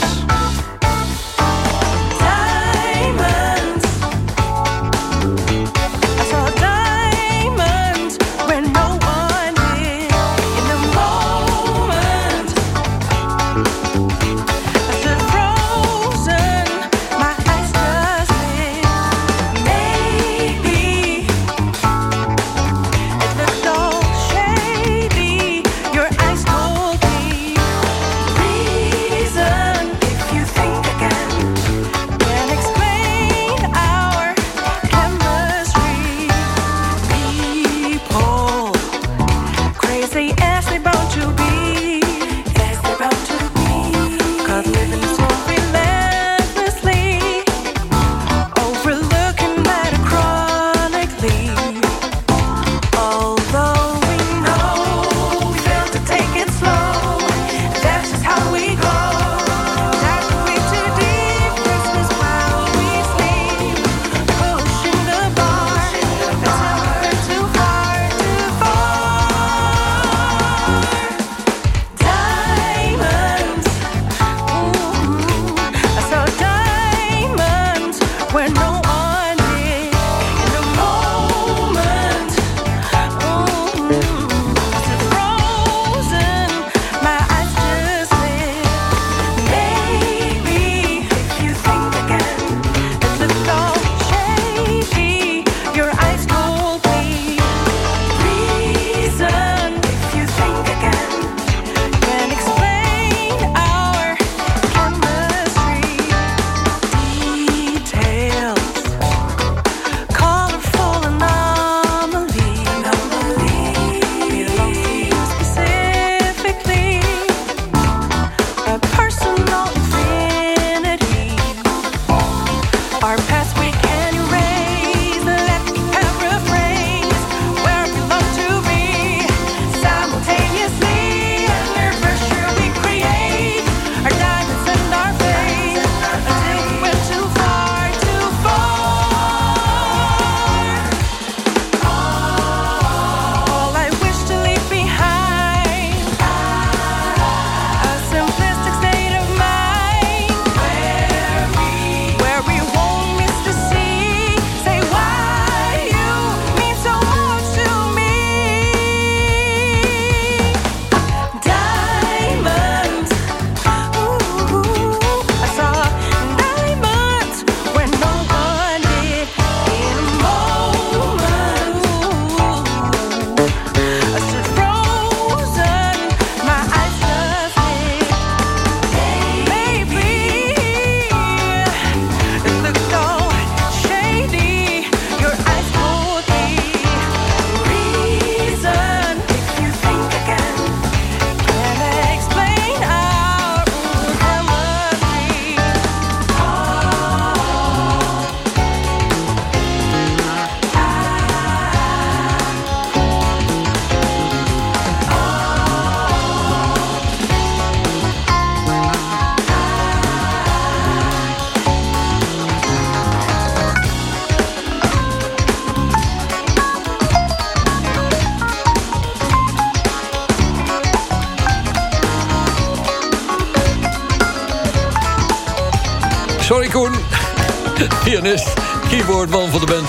Keyboardman van de band.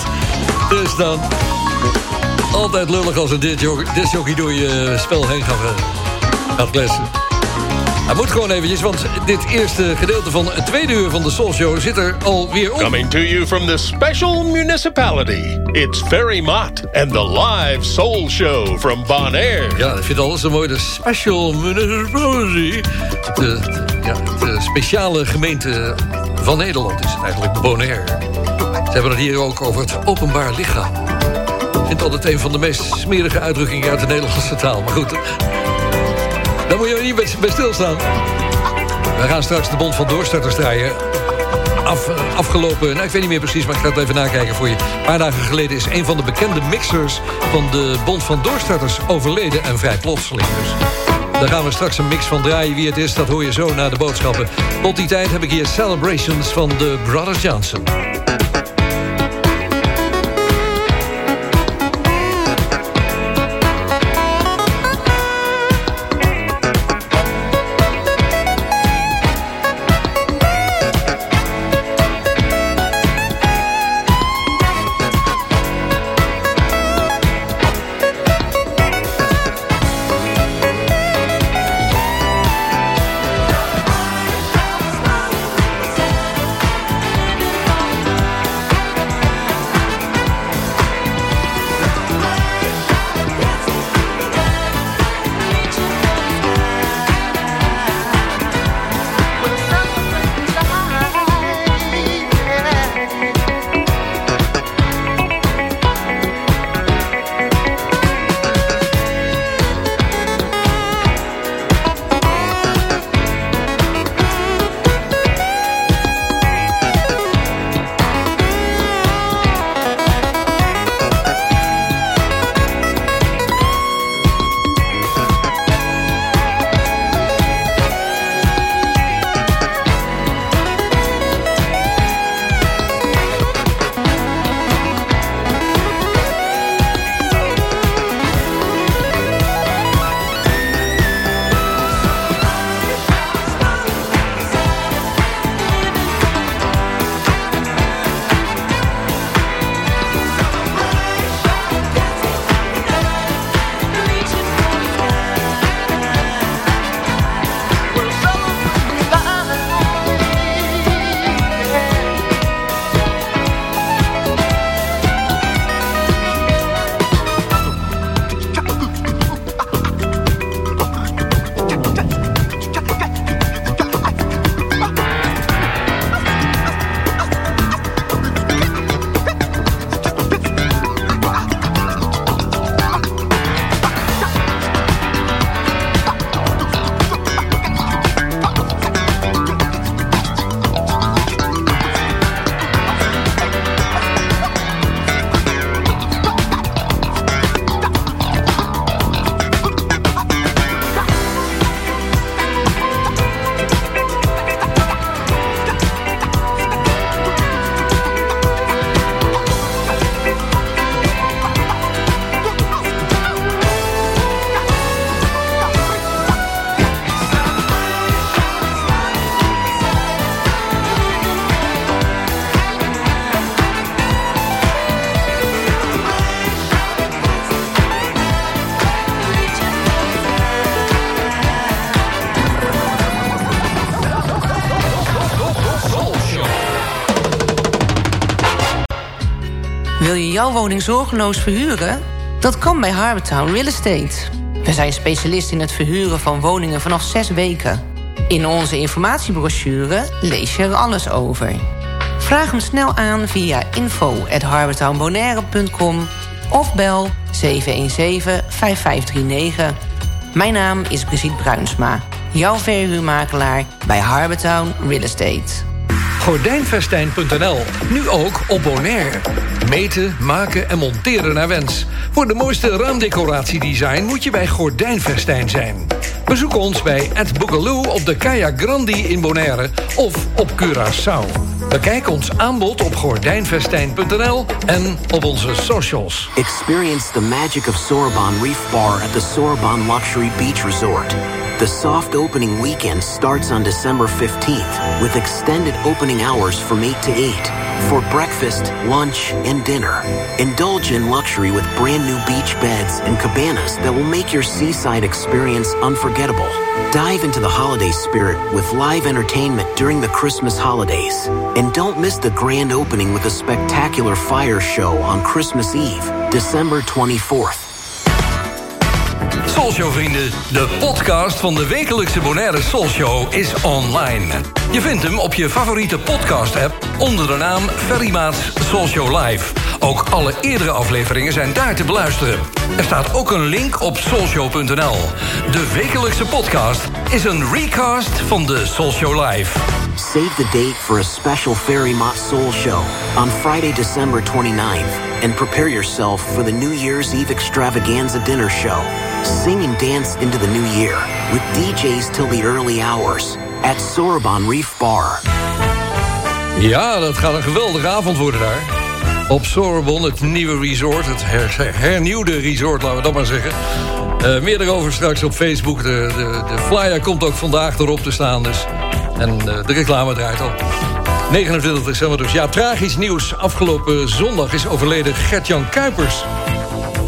Dus dan altijd lullig als een discjockey door je spel heen gaat, eh, gaat kletsen. Hij moet gewoon eventjes, want dit eerste gedeelte van het tweede uur van de Soul Show zit er alweer op. Coming to you from the special municipality. It's Ferry Mott and the live soul show from Bonaire. Ja, ik vind alles zo mooi. De special municipality. De, de- ja, de speciale gemeente van Nederland is het eigenlijk Bonaire. Ze hebben het hier ook over het openbaar lichaam. Ik vind altijd een van de meest smerige uitdrukkingen uit de Nederlandse taal. Maar goed, Daar moet je niet bij- bij stilstaan. We gaan straks de Bond van Doorstarters draaien. Af, afgelopen, nou ik weet niet meer precies, maar ik ga het even nakijken voor je. Een paar dagen geleden is een van de bekende mixers... van de Bond van Doorstarters overleden en vrij plotseling dus. Daar gaan we straks een mix van draaien. Wie het is, dat hoor je zo na de boodschappen. Tot die tijd heb ik hier Celebrations van de Brothers Johnson. Jouw woning zorgeloos verhuren? Dat kan bij Harbortown Real Estate. We zijn specialist in het verhuren van woningen vanaf zes weken. In onze informatiebrochure lees je er alles over. Vraag hem snel aan via info.harbortownbonaire.com of bel 717-5539. Mijn naam is Brigitte Bruinsma, jouw verhuurmakelaar bij Harbortown Real Estate. Gordijnvestijn.nl, nu ook op Bonaire. Meten, maken en monteren naar wens. Voor de mooiste raamdecoratiedesign moet je bij Gordijnvestijn zijn. Bezoek ons bij Ed Boogaloo op de Kaya Grandi in Bonaire of op Curaçao. Bekijk ons aanbod op gordijnvestijn.nl en op onze socials. Experience the magic of Sorbonne Reef Bar at the Sorbonne Luxury Beach Resort. The soft opening weekend starts on December 15th with extended opening hours from 8 to 8 for breakfast, lunch, and dinner. Indulge in luxury with brand new beach beds and cabanas that will make your seaside experience unforgettable. Dive into the holiday spirit with live entertainment during the Christmas holidays. And don't miss the grand opening with a spectacular fire show on Christmas Eve, December 24th. Soulshow vrienden, de podcast van de wekelijkse Bonaire Soulshow is online. Je vindt hem op je favoriete podcast app onder de naam Ferry Maats Soulshow Live. Ook alle eerdere afleveringen zijn daar te beluisteren. Er staat ook een link op soulshow.nl. De wekelijkse podcast is een recast van de Soulshow Live. Save the date for a special Fairy Mott Soul Show on Friday, December 29th, and prepare yourself for the New Year's Eve extravaganza dinner show. Sing and dance into the new year with DJs till the early hours at Sorbonne Reef Bar. Ja, dat gaat een geweldige avond worden daar. Op Sorbonne, het nieuwe resort, het her- hernieuwde resort, laten we dat maar zeggen. Eh, meer daarover straks op Facebook. De, de, de flyer komt ook vandaag erop te staan. Dus. En eh, de reclame draait al. 29 december dus. Ja, tragisch nieuws. Afgelopen zondag is overleden Gert-Jan Kuipers.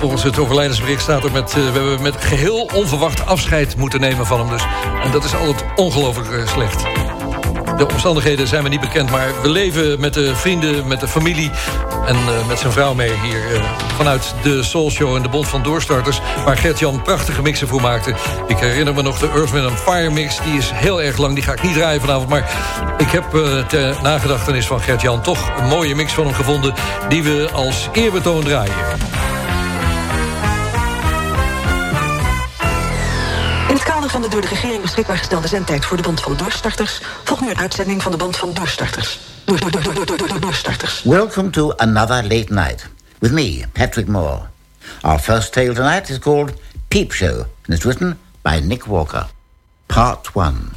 Volgens het overlijdensbericht staat er met... eh, we hebben met geheel onverwacht afscheid moeten nemen van hem. Dus. En dat is altijd ongelooflijk eh, slecht. De omstandigheden zijn me niet bekend, maar we leven met de vrienden, met de familie... en eh, met zijn vrouw mee hier vanuit de Soul Show en de Bond van Doorstarters... waar Gert-Jan prachtige mixen voor maakte. Ik herinner me nog de Earth, Fire mix, die is heel erg lang. Die ga ik niet draaien vanavond, maar ik heb eh, ter nagedachtenis van Gert-Jan... toch een mooie mix van hem gevonden die we als eerbetoon draaien. Van de door de regering beschikbaar gestelde zendtijd voor de Bond van Doorstarters... volgt nu een uitzending van de Bond van Doorstarters. Door. Welcome to another late night with me, Patrick Moore. Our first tale tonight is called Peep Show and is written by Nick Walker. Part 1.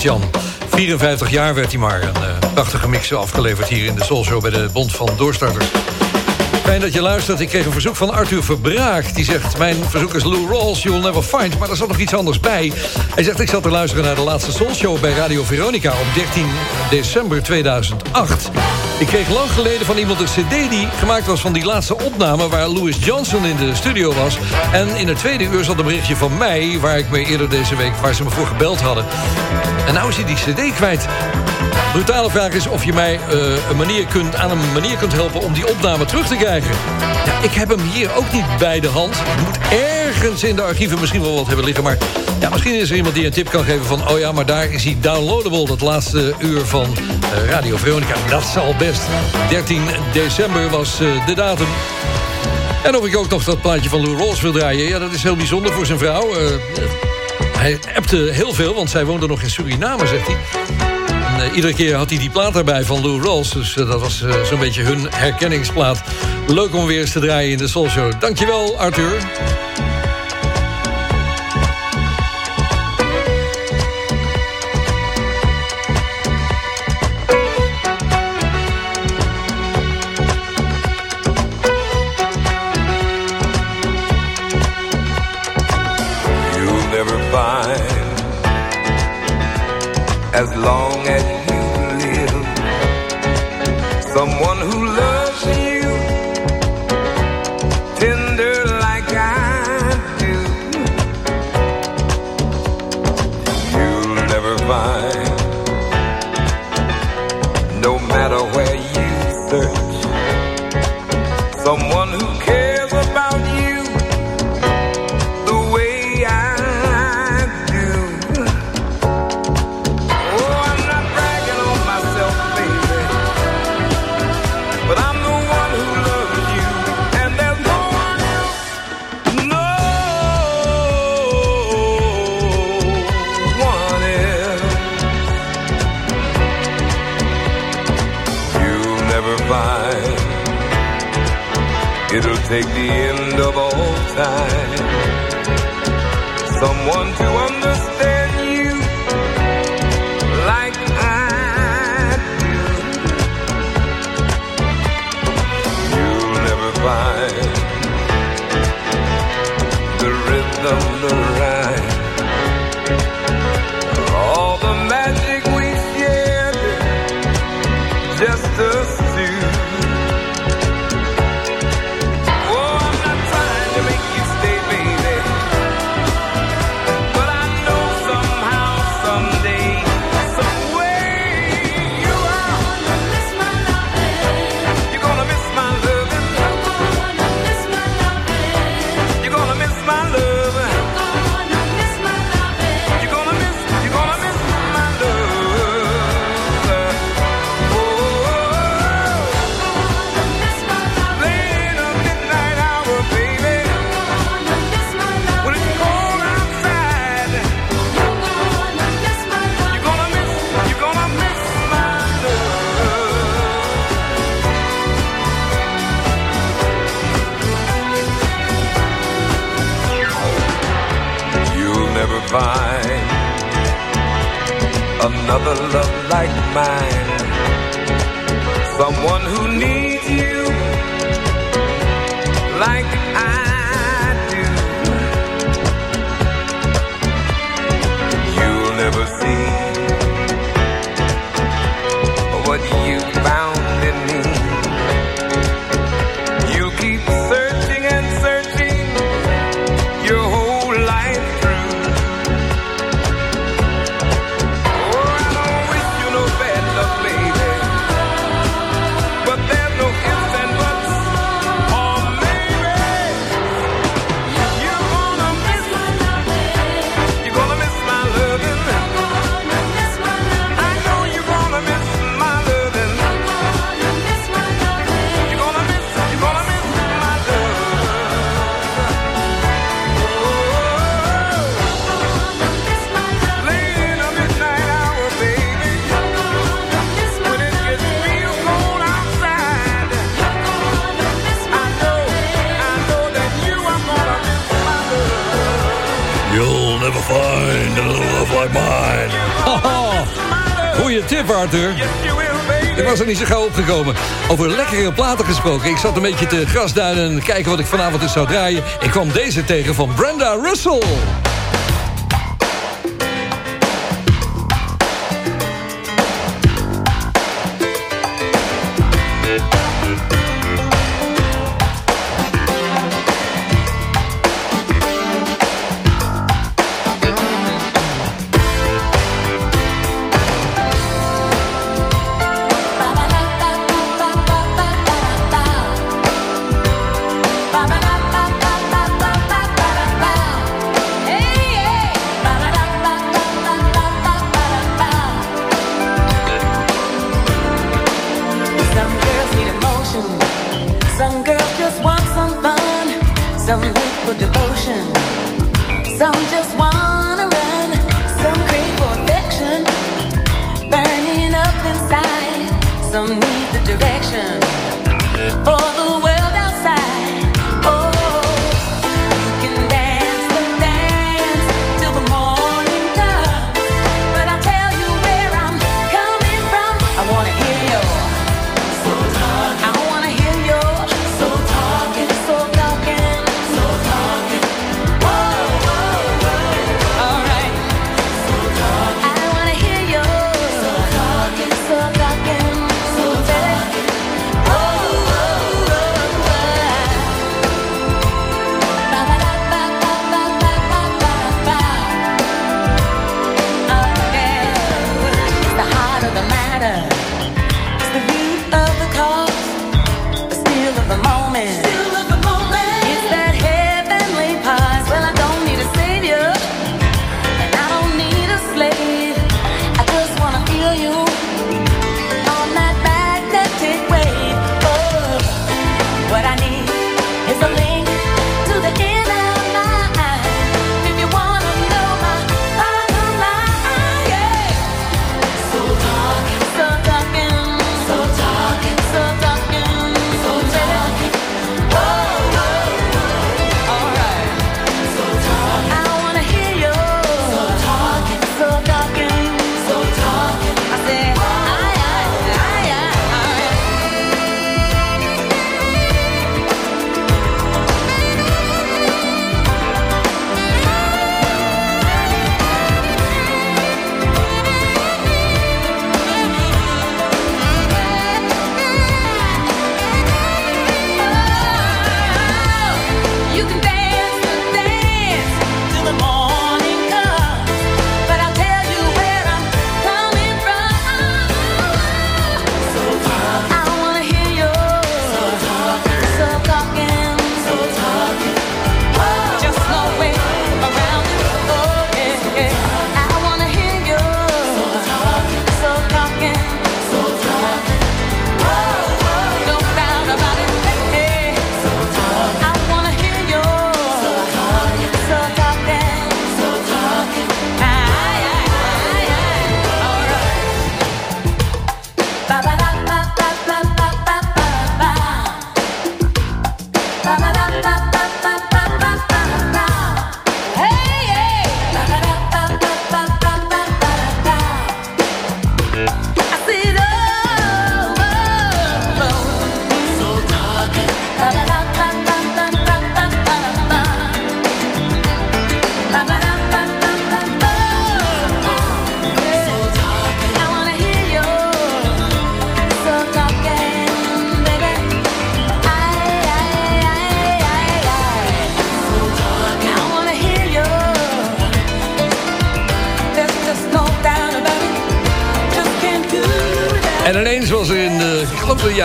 Gert-Jan. 54 jaar werd hij maar. Een eh, prachtige mix afgeleverd hier in de Soul Show... bij de Bond van Doorstarters. Fijn dat je luistert. Ik kreeg een verzoek van Arthur Verbraak. Die zegt, mijn verzoek is Lou Rawls, You'll Never Find. Maar er zat nog iets anders bij. Hij zegt, ik zat te luisteren naar de laatste Soul Show... bij Radio Veronica op 13 december 2008. Ik kreeg lang geleden van iemand een cd die gemaakt was van die laatste opname... waar Louis Johnson in de studio was. En in het tweede uur zat een berichtje van mij... waar ik me eerder deze week, waar ze me voor gebeld hadden. En nou is hij die cd kwijt. Brutale vraag is of je mij eh, een manier kunt, aan een manier kunt helpen... om die opname terug te krijgen. Ja, ik heb hem hier ook niet bij de hand. Moet ergens in de archieven misschien wel wat hebben liggen. Maar ja, misschien is er iemand die een tip kan geven van... oh ja, maar daar is hij downloadable, dat laatste uur van eh, Radio Veronica. Dat zal best. 13 december was eh, de datum. En of ik ook nog dat plaatje van Lou Rawls wil draaien... ja, dat is heel bijzonder voor zijn vrouw. Eh, hij appte heel veel, want zij woonde nog in Suriname, zegt hij. Iedere keer had hij die plaat erbij van Lou Rawls. Dus dat was zo'n beetje hun herkenningsplaat. Leuk om weer eens te draaien in de Soul Show. Dankjewel, Arthur. Find. It'll take the end of all time someone to understand you like I do. You'll never find the rhythm, the rhyme, another love like mine. tip, Arthur. Ik was er niet zo gauw opgekomen. Over lekkere platen gesproken. Ik zat een beetje te grasduinen en kijken wat ik vanavond eens zou draaien. Ik kwam deze tegen van Brenda Russell. Some need the direction for the way.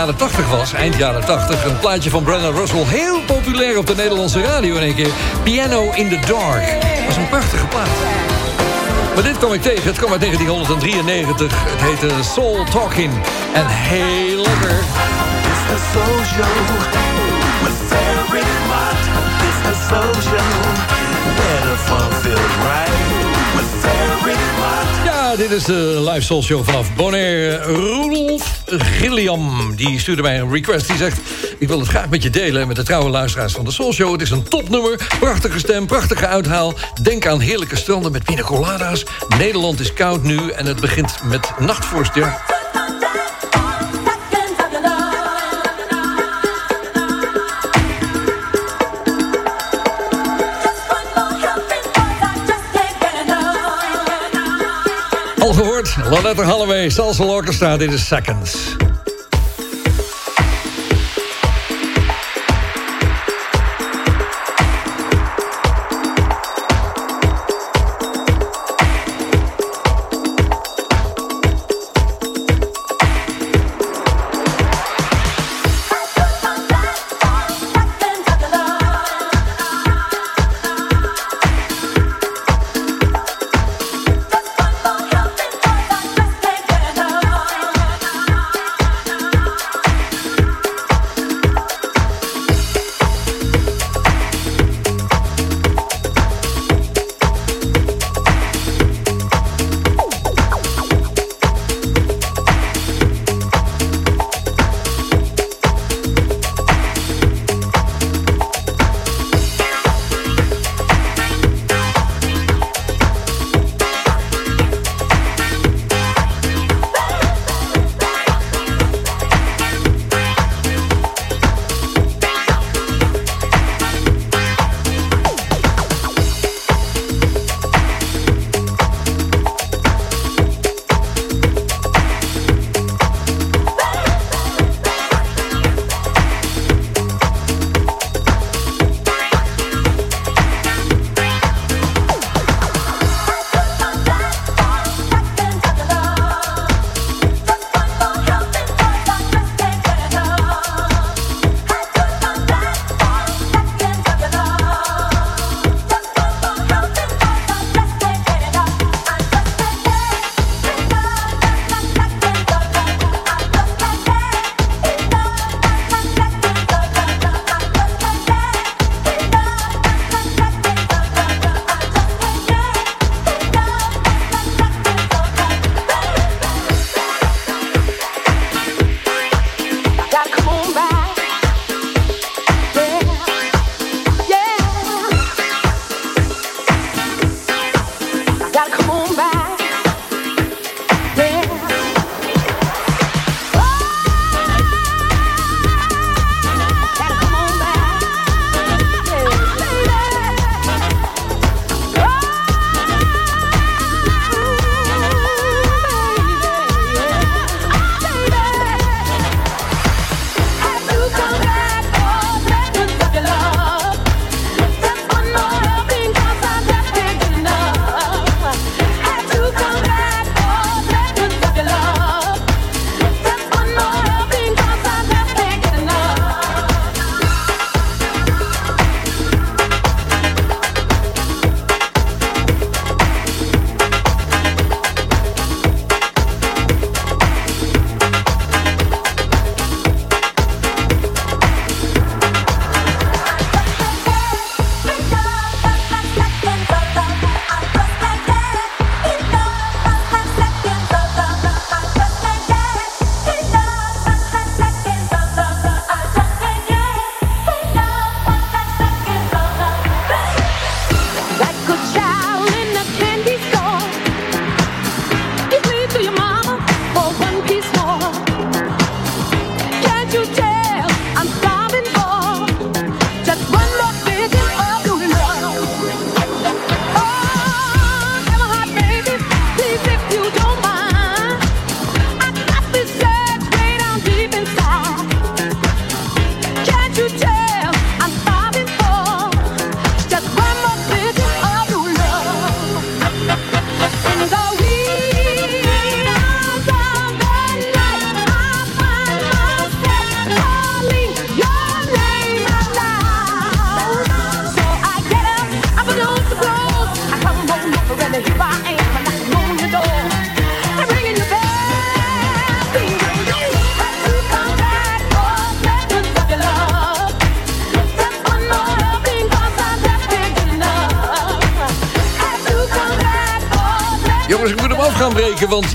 jaren 80 was, eind jaren 80. Een plaatje van Brandon Russell, heel populair op de Nederlandse radio in één keer. Piano in the Dark. Dat was een prachtige plaat. Maar dit kwam ik tegen, het kwam uit 1993. Het heette Soul Talking. En heel lekker. The soul show ja, dit is de live soul show vanaf Bonaire. Roelof Gilliam, die stuurde mij een request. Die zegt, ik wil het graag met je delen... met de trouwe luisteraars van de Soul Show. Het is een topnummer, prachtige stem, prachtige uithaal. Denk aan heerlijke stranden met pina coladas. Nederland is koud nu en het begint met nachtvorst. Loretta Holloway, Salsa Orchestra, dit is Seconds.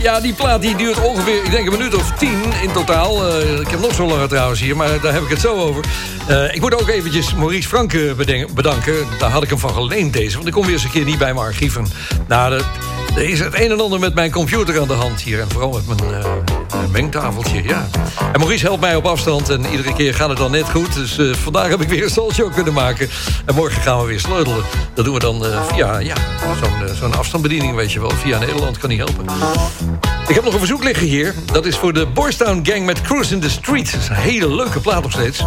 Ja, die plaat die duurt ongeveer, ik denk een minuut of tien in totaal. Eh, ik heb nog zo langer trouwens hier, maar daar heb ik het zo over. Eh, ik moet ook eventjes Maurice Franke bedanken. Daar had ik hem van geleend deze, want ik kom weer eens een keer niet bij mijn archieven. Nou, er is het een en ander met mijn computer aan de hand hier. En vooral met mijn eh, mengtafeltje, ja. En Maurice helpt mij op afstand en iedere keer gaat het dan net goed. Dus vandaag heb ik weer een soulshow kunnen maken. En morgen gaan we weer sleutelen. Dat doen we dan via ja, zo'n zo'n afstandsbediening, weet je wel. Via Nederland kan niet helpen. Ik heb nog een verzoek liggen hier. Dat is voor de Boys Town Gang met Cruise in the Street. Dat is een hele leuke plaat nog steeds.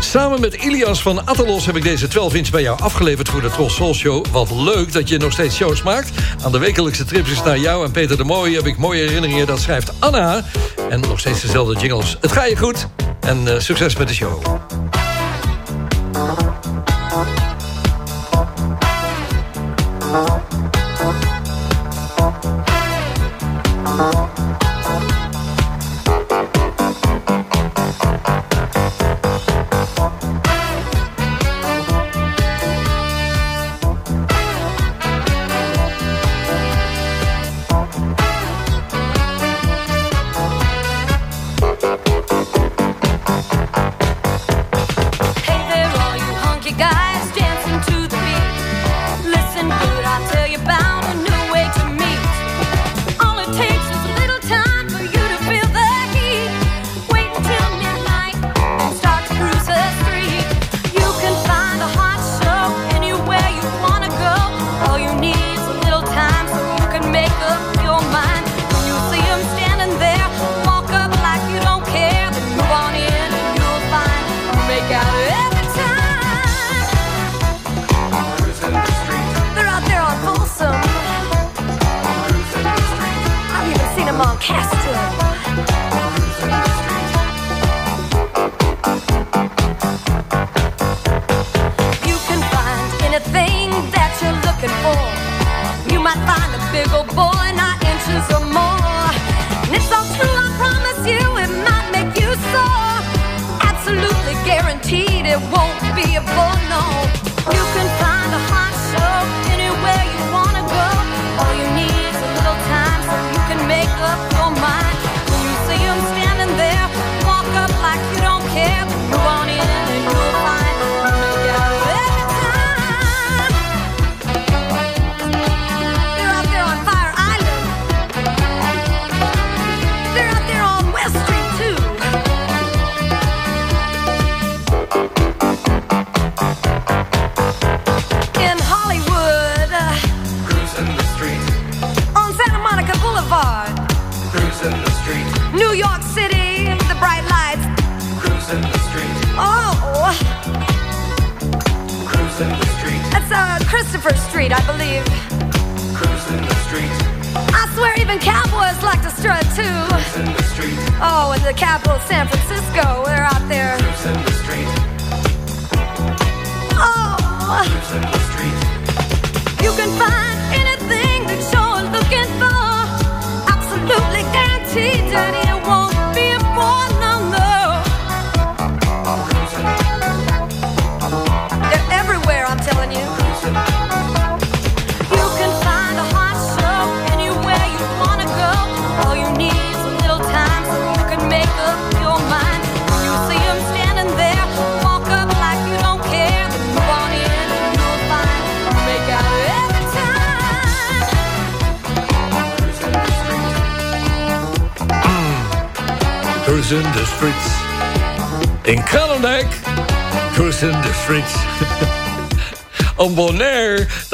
Samen met Ilias van Attelos heb ik deze 12 inch bij jou afgeleverd voor de Tros Soul Show. Wat leuk dat je nog steeds shows maakt. Aan de wekelijkse trips naar jou en Peter de Mooie heb ik mooie herinneringen. Dat schrijft Anna. En nog steeds dezelfde jingles. Het gaat je goed en eh, succes met de show.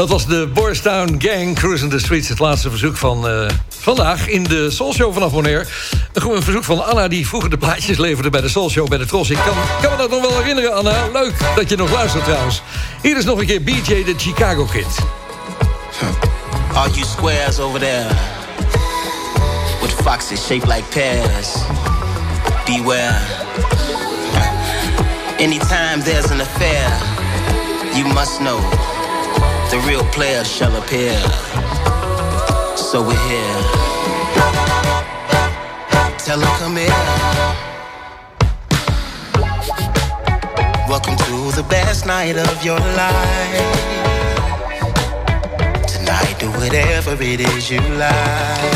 Dat was de Boystown Gang, Cruising the Streets. Het laatste verzoek van eh, vandaag in de Soul Show vanaf Bonaire. Een verzoek van Anna, die vroeger de plaatjes leverde bij de Soul Show bij de Tros. Ik kan, kan me dat nog wel herinneren, Anna. Leuk dat je nog luistert trouwens. Hier is nog een keer BJ, de Chicago Kid. All you squares over there with foxes shaped like pears, beware. Anytime there's an affair, you must know the real player shall appear. So we're here. Tell her come here. Welcome to the best night of your life. I do whatever it is you like.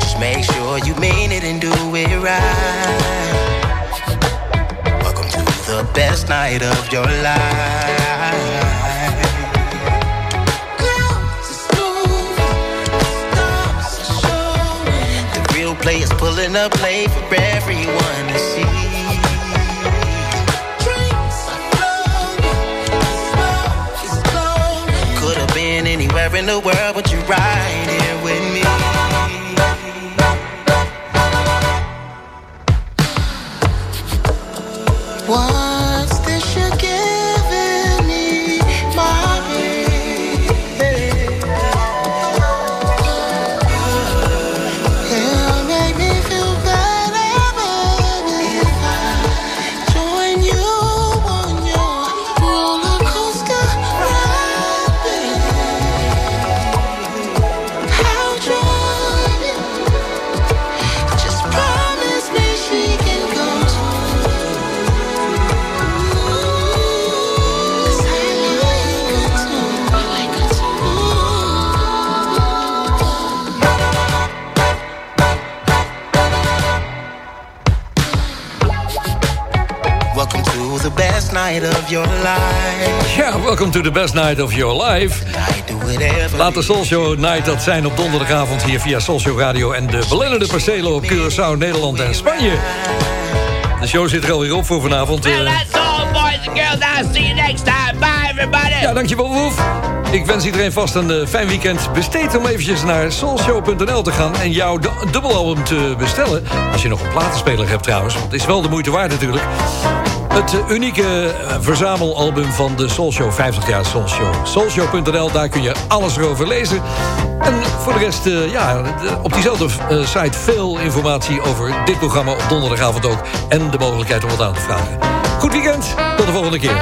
Just make sure you mean it and do it right. Welcome to the best night of your life. Players pulling up late for everyone to see. Could have been anywhere in the world, but you're right night of your life. Ja, welcome to the best night of your life. Laat de Soulshow Night dat zijn op donderdagavond hier via Soulshow Radio... en de belennende percelen op Curaçao, Nederland en Spanje. De show zit er alweer op voor vanavond. Well, eh. that's all, boys and girls. I'll see you next time. Bye, everybody. Ja, dankjewel, Woef. Ik wens iedereen vast een eh, fijn weekend. Besteed om eventjes naar soulshow.nl te gaan... en jouw du- dubbelalbum te bestellen. Als je nog een platenspeler hebt trouwens. Want het is wel de moeite waard natuurlijk. Het unieke eh, verzamelalbum van de Soulshow, 50 jaar Soulshow. Soulshow.nl, daar kun je alles erover lezen. En voor de rest, eh, ja, op diezelfde eh, site veel informatie over dit programma op donderdagavond ook. En de mogelijkheid om wat aan te vragen. Goed weekend, tot de volgende keer.